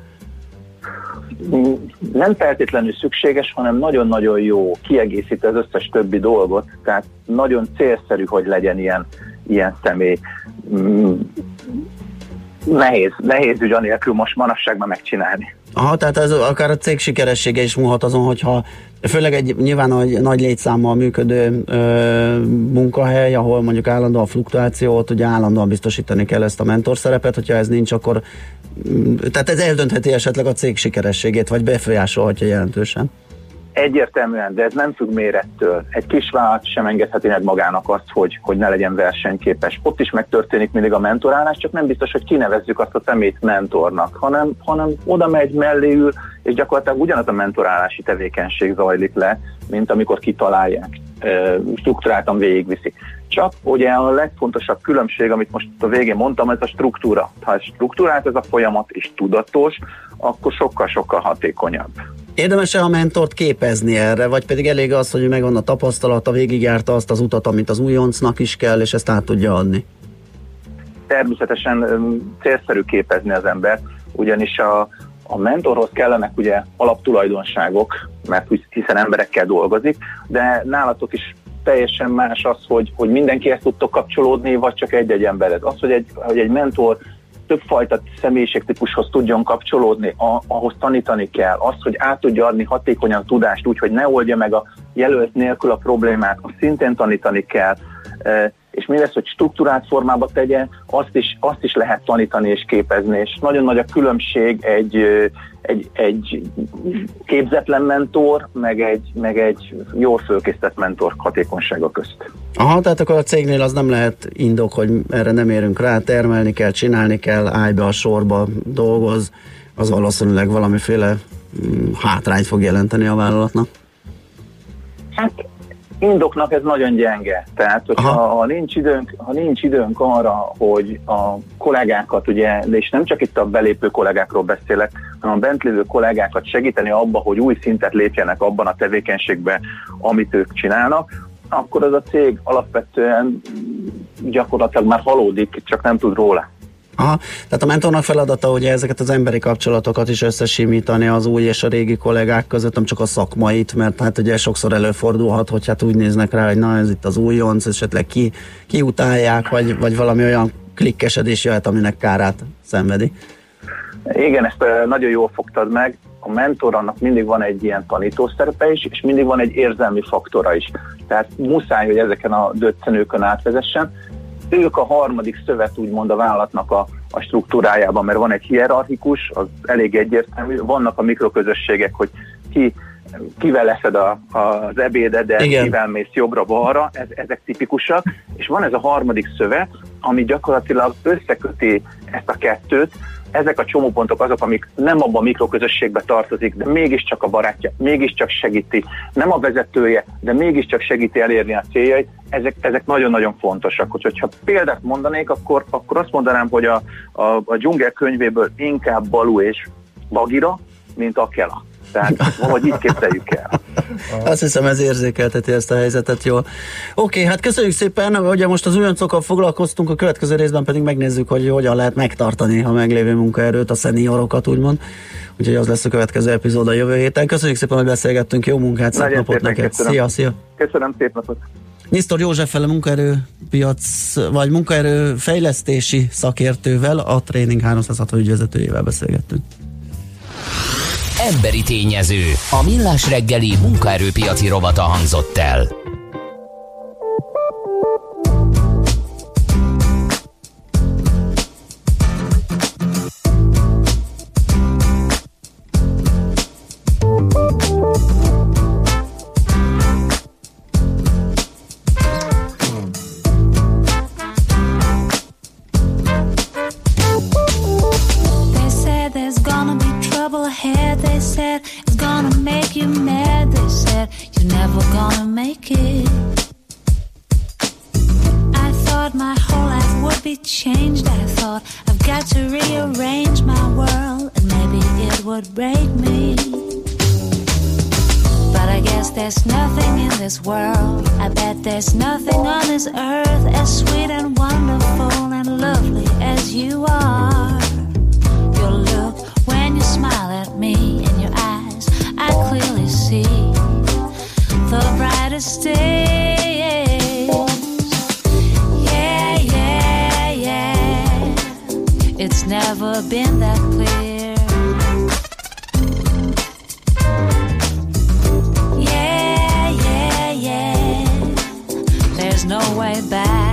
nem feltétlenül szükséges, hanem nagyon-nagyon jó, kiegészíti az összes többi dolgot, tehát nagyon célszerű, hogy legyen ilyen, ilyen személy. Nehéz, nehéz ügy anélkül most manapságban megcsinálni. Aha, tehát ez akár a cég sikeressége is múlhat azon, hogyha főleg egy nyilván egy nagy létszámmal működő ö, munkahely, ahol mondjuk állandó a fluktuációt, ugye állandóan biztosítani kell ezt a mentor szerepet, hogyha ez nincs, akkor mm, tehát ez eldöntheti esetleg a cég sikerességét, vagy befolyásolhatja jelentősen. Egyértelműen, de ez nem függ mérettől. Egy kis vállalat sem engedheti meg magának azt, hogy, hogy ne legyen versenyképes. Ott is megtörténik mindig a mentorálás, csak nem biztos, hogy kinevezzük azt a szemét mentornak, hanem, hanem oda megy, mellé ül, és gyakorlatilag ugyanaz a mentorálási tevékenység zajlik le, mint amikor kitalálják, struktúráltan végigviszik. Csak ugye a legfontosabb különbség, amit most a végén mondtam, ez a struktúra. Ha struktúrált ez a folyamat és tudatos, akkor sokkal-sokkal hatékonyabb. Érdemes-e a mentort képezni erre, vagy pedig elég az, hogy megvan a tapasztalata, végigjárta azt az utat, amit az újoncnak is kell, és ezt át tudja adni? Természetesen célszerű képezni az ember, ugyanis a, a mentorhoz kellenek ugye alaptulajdonságok, mert hiszen emberekkel dolgozik, de nálatok is teljesen más az, hogy, hogy mindenkihez tudtok kapcsolódni, vagy csak egy-egy embered. Az, hogy egy, hogy egy mentor többfajta személyiségtípushoz tudjon kapcsolódni, a, ahhoz tanítani kell. Azt, hogy át tudja adni hatékonyan tudást úgy, hogy ne oldja meg a jelölt nélkül a problémát, azt szintén tanítani kell. És mi lesz, hogy struktúrált formába tegye, azt is, azt is lehet tanítani és képezni. És nagyon nagy a különbség egy, egy, egy képzetlen mentor, meg egy, meg egy jól fölkészített mentor hatékonysága közt. Aha, tehát akkor a cégnél az nem lehet indok, hogy erre nem érünk rá, termelni kell, csinálni kell, állj be a sorba, dolgoz, az valószínűleg valamiféle mm, hátrányt fog jelenteni a vállalatnak. Hát indoknak ez nagyon gyenge. Tehát, hogyha ha nincs, időnk, ha nincs időnk arra, hogy a kollégákat, ugye, és nem csak itt a belépő kollégákról beszélek, hanem a bent lévő kollégákat segíteni abba, hogy új szintet lépjenek abban a tevékenységben, amit ők csinálnak, akkor az a cég alapvetően gyakorlatilag már halódik, csak nem tud róla. Aha, tehát a mentornak feladata ugye ezeket az emberi kapcsolatokat is összesimítani az új és a régi kollégák között, nem csak a szakmait, mert hát ugye sokszor előfordulhat, hogy hát úgy néznek rá, hogy na ez itt az újonc, esetleg ki, kiutálják, vagy, vagy valami olyan klikkesedés jöhet, aminek kárát szenvedi. Igen, ezt ö, nagyon jól fogtad meg. A mentor annak mindig van egy ilyen tanító szerepe is, és mindig van egy érzelmi faktora is. Tehát muszáj, hogy ezeken a döccenőkön átvezessen. Ők a harmadik szövet úgymond a vállalatnak a, a struktúrájában, mert van egy hierarchikus, az elég egyértelmű, vannak a mikroközösségek, hogy ki kivel leszed a, az ebédedet, Igen. kivel mész jobbra-balra, ez, ezek tipikusak, és van ez a harmadik szövet, ami gyakorlatilag összeköti ezt a kettőt, ezek a csomópontok azok, amik nem abban a mikroközösségbe tartozik, de mégiscsak a barátja, mégiscsak segíti, nem a vezetője, de mégiscsak segíti elérni a céljait, ezek, ezek nagyon-nagyon fontosak. Úgyhogy ha példát mondanék, akkor, akkor azt mondanám, hogy a, a, a dzsungel könyvéből inkább Balú és Bagira, mint Akela. Tehát valahogy így képzeljük el. Azt hiszem ez érzékelteti ezt a helyzetet jól. Oké, hát köszönjük szépen, ugye most az újoncokkal foglalkoztunk, a következő részben pedig megnézzük, hogy hogyan lehet megtartani a meglévő munkaerőt, a szeniorokat úgymond. Úgyhogy az lesz a következő epizód a jövő héten. Köszönjük szépen, hogy beszélgettünk, jó munkát, szép napot neked. köszönöm. Szia, szia. Köszönöm, szép napot. Nisztor Józseffel a munkaerőpiac, vagy munkaerő fejlesztési szakértővel, a Training 360 ügyvezetőjével beszélgettünk. Emberi tényező. A millás reggeli munkaerőpiaci rovata hangzott el. Said it's gonna make you mad. They said you're never gonna make it. I thought my whole life would be changed. I thought I've got to rearrange my world and maybe it would break me. But I guess there's nothing in this world. I bet there's nothing on this earth as sweet and wonderful and lovely as you are. Your look when you smile at me I clearly see the brightest days. Yeah, yeah, yeah. It's never been that clear. Yeah, yeah, yeah. There's no way back.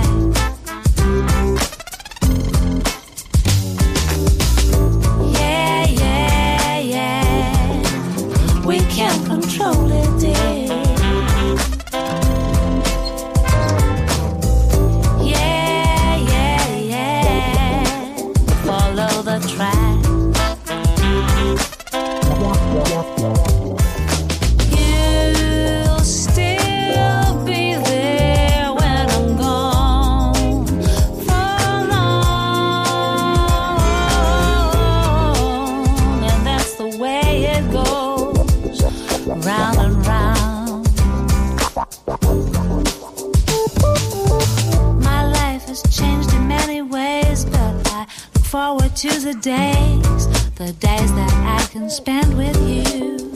To the days, the days that I can spend with you.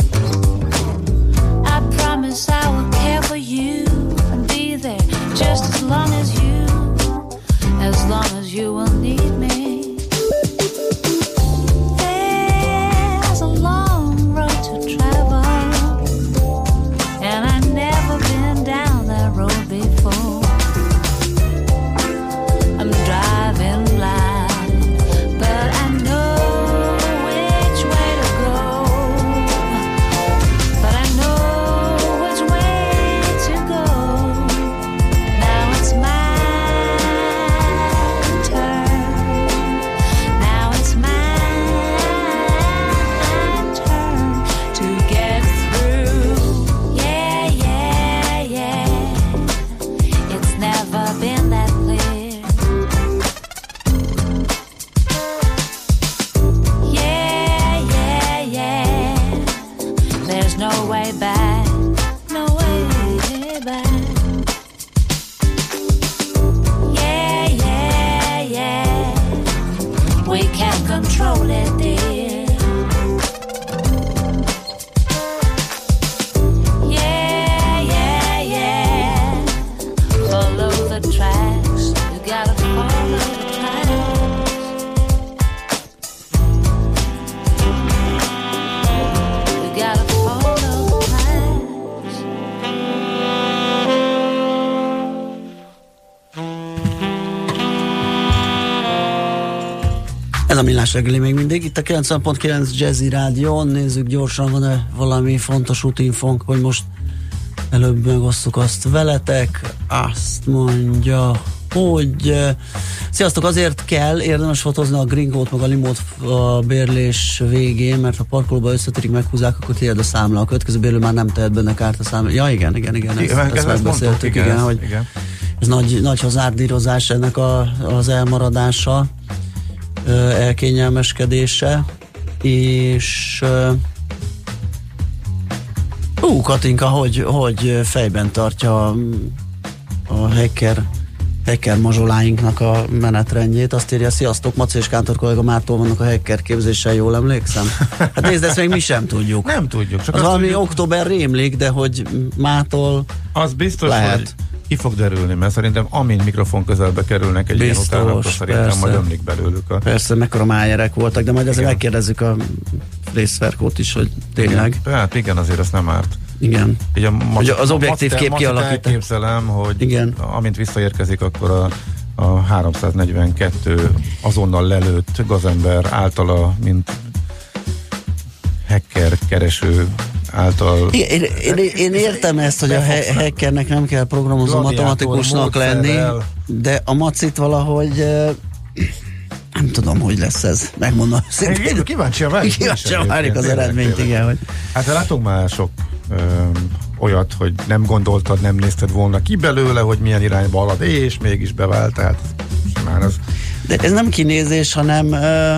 I promise I will care for you and be there just as long as you, as long as you will millás reggeli még mindig. Itt a 90.9 Jazzy Rádió. Nézzük gyorsan, van-e valami fontos útinfónk, hogy most előbb megosztuk azt veletek. Azt mondja, hogy sziasztok, azért kell érdemes fotózni a gringót, meg a limót a bérlés végén, mert ha parkolóba összetörik, meghúzák, akkor tiéd a számla. A következő bérlő már nem tehet benne kárt a számla. Ja, igen, igen, igen. Ezt, Igen, ezt, ezt megbeszéltük, igen, igen, hogy igen. ez nagy, nagy hazárdírozás ennek a, az elmaradása, elkényelmeskedése, és Ú, Katinka, hogy, hogy fejben tartja a, a hacker, hacker mazsoláinknak a menetrendjét. Azt írja, sziasztok, Maci és Kántor kollega Mártól vannak a hacker képzéssel, jól emlékszem? Hát nézd, ezt még mi sem tudjuk. Nem tudjuk. Csak Az valami tudjuk- október rémlik, de hogy mától Az biztos, Lehet. hogy ki fog derülni, mert szerintem amint mikrofon közelbe kerülnek egy Biztos, ilyen után, akkor szerintem persze. majd ömlik belőlük a... Persze, mekkora májerek voltak, de majd azért Igen. megkérdezzük a részverkót is, hogy tényleg. Igen. Hát igen, azért ez nem árt. Igen. Így a Hogy az objektív kép kialakít- elképzelem, hogy Igen. amint visszaérkezik, akkor a, a 342 azonnal lelőtt gazember általa, mint hacker kereső által én, én, én értem ezt, hogy a hackernek nem kell programozó matematikusnak lenni, de a macit valahogy nem tudom, hogy lesz ez. Megmondom. Én kíváncsian várjuk. Kíváncsian várjuk az eredményt, igen. Hogy Hát látunk már sok ö, olyat, hogy nem gondoltad, nem nézted volna ki belőle, hogy milyen irányba halad, és mégis bevált, tehát simán az De ez nem kinézés, hanem ö,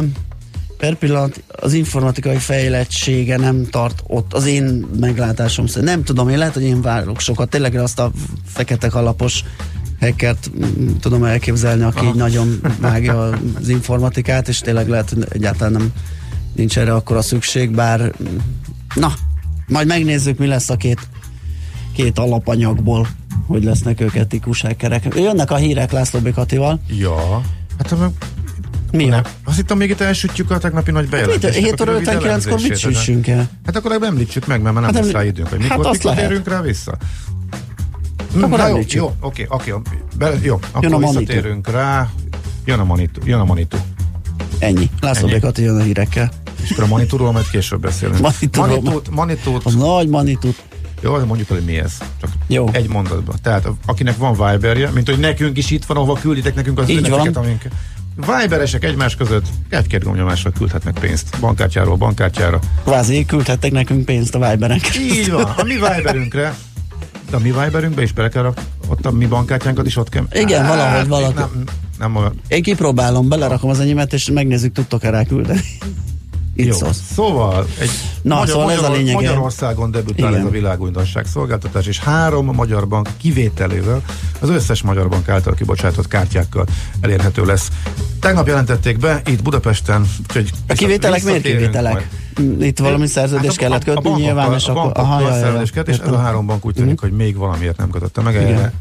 per pillanat az informatikai fejlettsége nem tart ott, az én meglátásom szerint. Nem tudom, én lehet, hogy én várok sokat. Tényleg azt a fekete kalapos hackert tudom elképzelni, aki Aha. így nagyon vágja az informatikát, és tényleg lehet, hogy egyáltalán nem nincs erre akkor a szükség, bár na, majd megnézzük, mi lesz a két, két alapanyagból, hogy lesznek ők etikus hackerek. Jönnek a hírek László Békatival. Ja, hát meg Mi a? Azt hittem, még itt elsütjük a tegnapi nagy bejelentést. 7 óra 59-kor mit süssünk el? Hát akkor említsük meg, mert már nem Hát lesz rá időnk, hogy hát mikor, lehet. térünk rá vissza. Akkor Na jó, jó, oké, oké, be- jó, Jön a akkor visszatérünk rá. Jön a Manitou. Jön a Manitou. Ennyi. László. Békati jön a hírekkel. És akkor a Manitúról majd később beszélünk. Manitúról- Manitót, Manitót, Az nagy manitút. jó, de mondjuk el, hogy mi ez. Csak Jó. egy mondatban. Tehát akinek van Viberje, mint hogy nekünk is itt van, ahova külditek nekünk az Így van. amink Viberesek egymás között egy-két gomnyomásra küldhetnek pénzt. Bankkártyáról bankkártyára. Kvázi küldhettek nekünk pénzt a Viberen Így van, a mi Viberünkre. De a mi Viberünkbe is bele kell rak, ott a mi bankkártyánkat is ott kell. Igen, Hát, valahogy valaki. Nem, nem olyan. Én kipróbálom, belerakom az enyémet, és megnézzük, tudtok-e rá küldeni. Jó. szólsz. Szóval egy Na, szóval ez a lényege. Magyarországon debütál Igen. ez a világújdonság szolgáltatás, és három magyar bank kivételével az összes magyar bank által kibocsátott kártyákkal elérhető lesz. Tegnap jelentették be itt Budapesten, úgyhogy A kivételek miért kivételek? majd. Itt valami szerződést Hát a- kellett a- a kötni bankokkal- nyilván, és a akkor... bankokkal Aha, ja, ja, ja. szerződést és ez a három bank úgy tűnik, hogy még valamiért nem kötötte meg. Igen.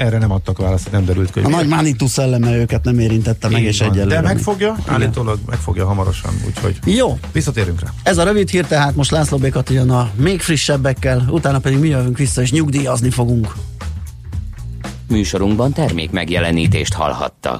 Erre, nem adtak választ, nem derült ki, A nagy. Manitou szelleme őket nem érintette meg, Így és egyelőre. De megfogja, Igen. állítólag megfogja hamarosan, úgyhogy Jó, visszatérünk rá. ez a rövid hír, tehát most László Békat jön a még frissebbekkel, utána pedig mi jövünk vissza, és nyugdíjazni fogunk. Műsorunkban termék megjelenítést hallhattak.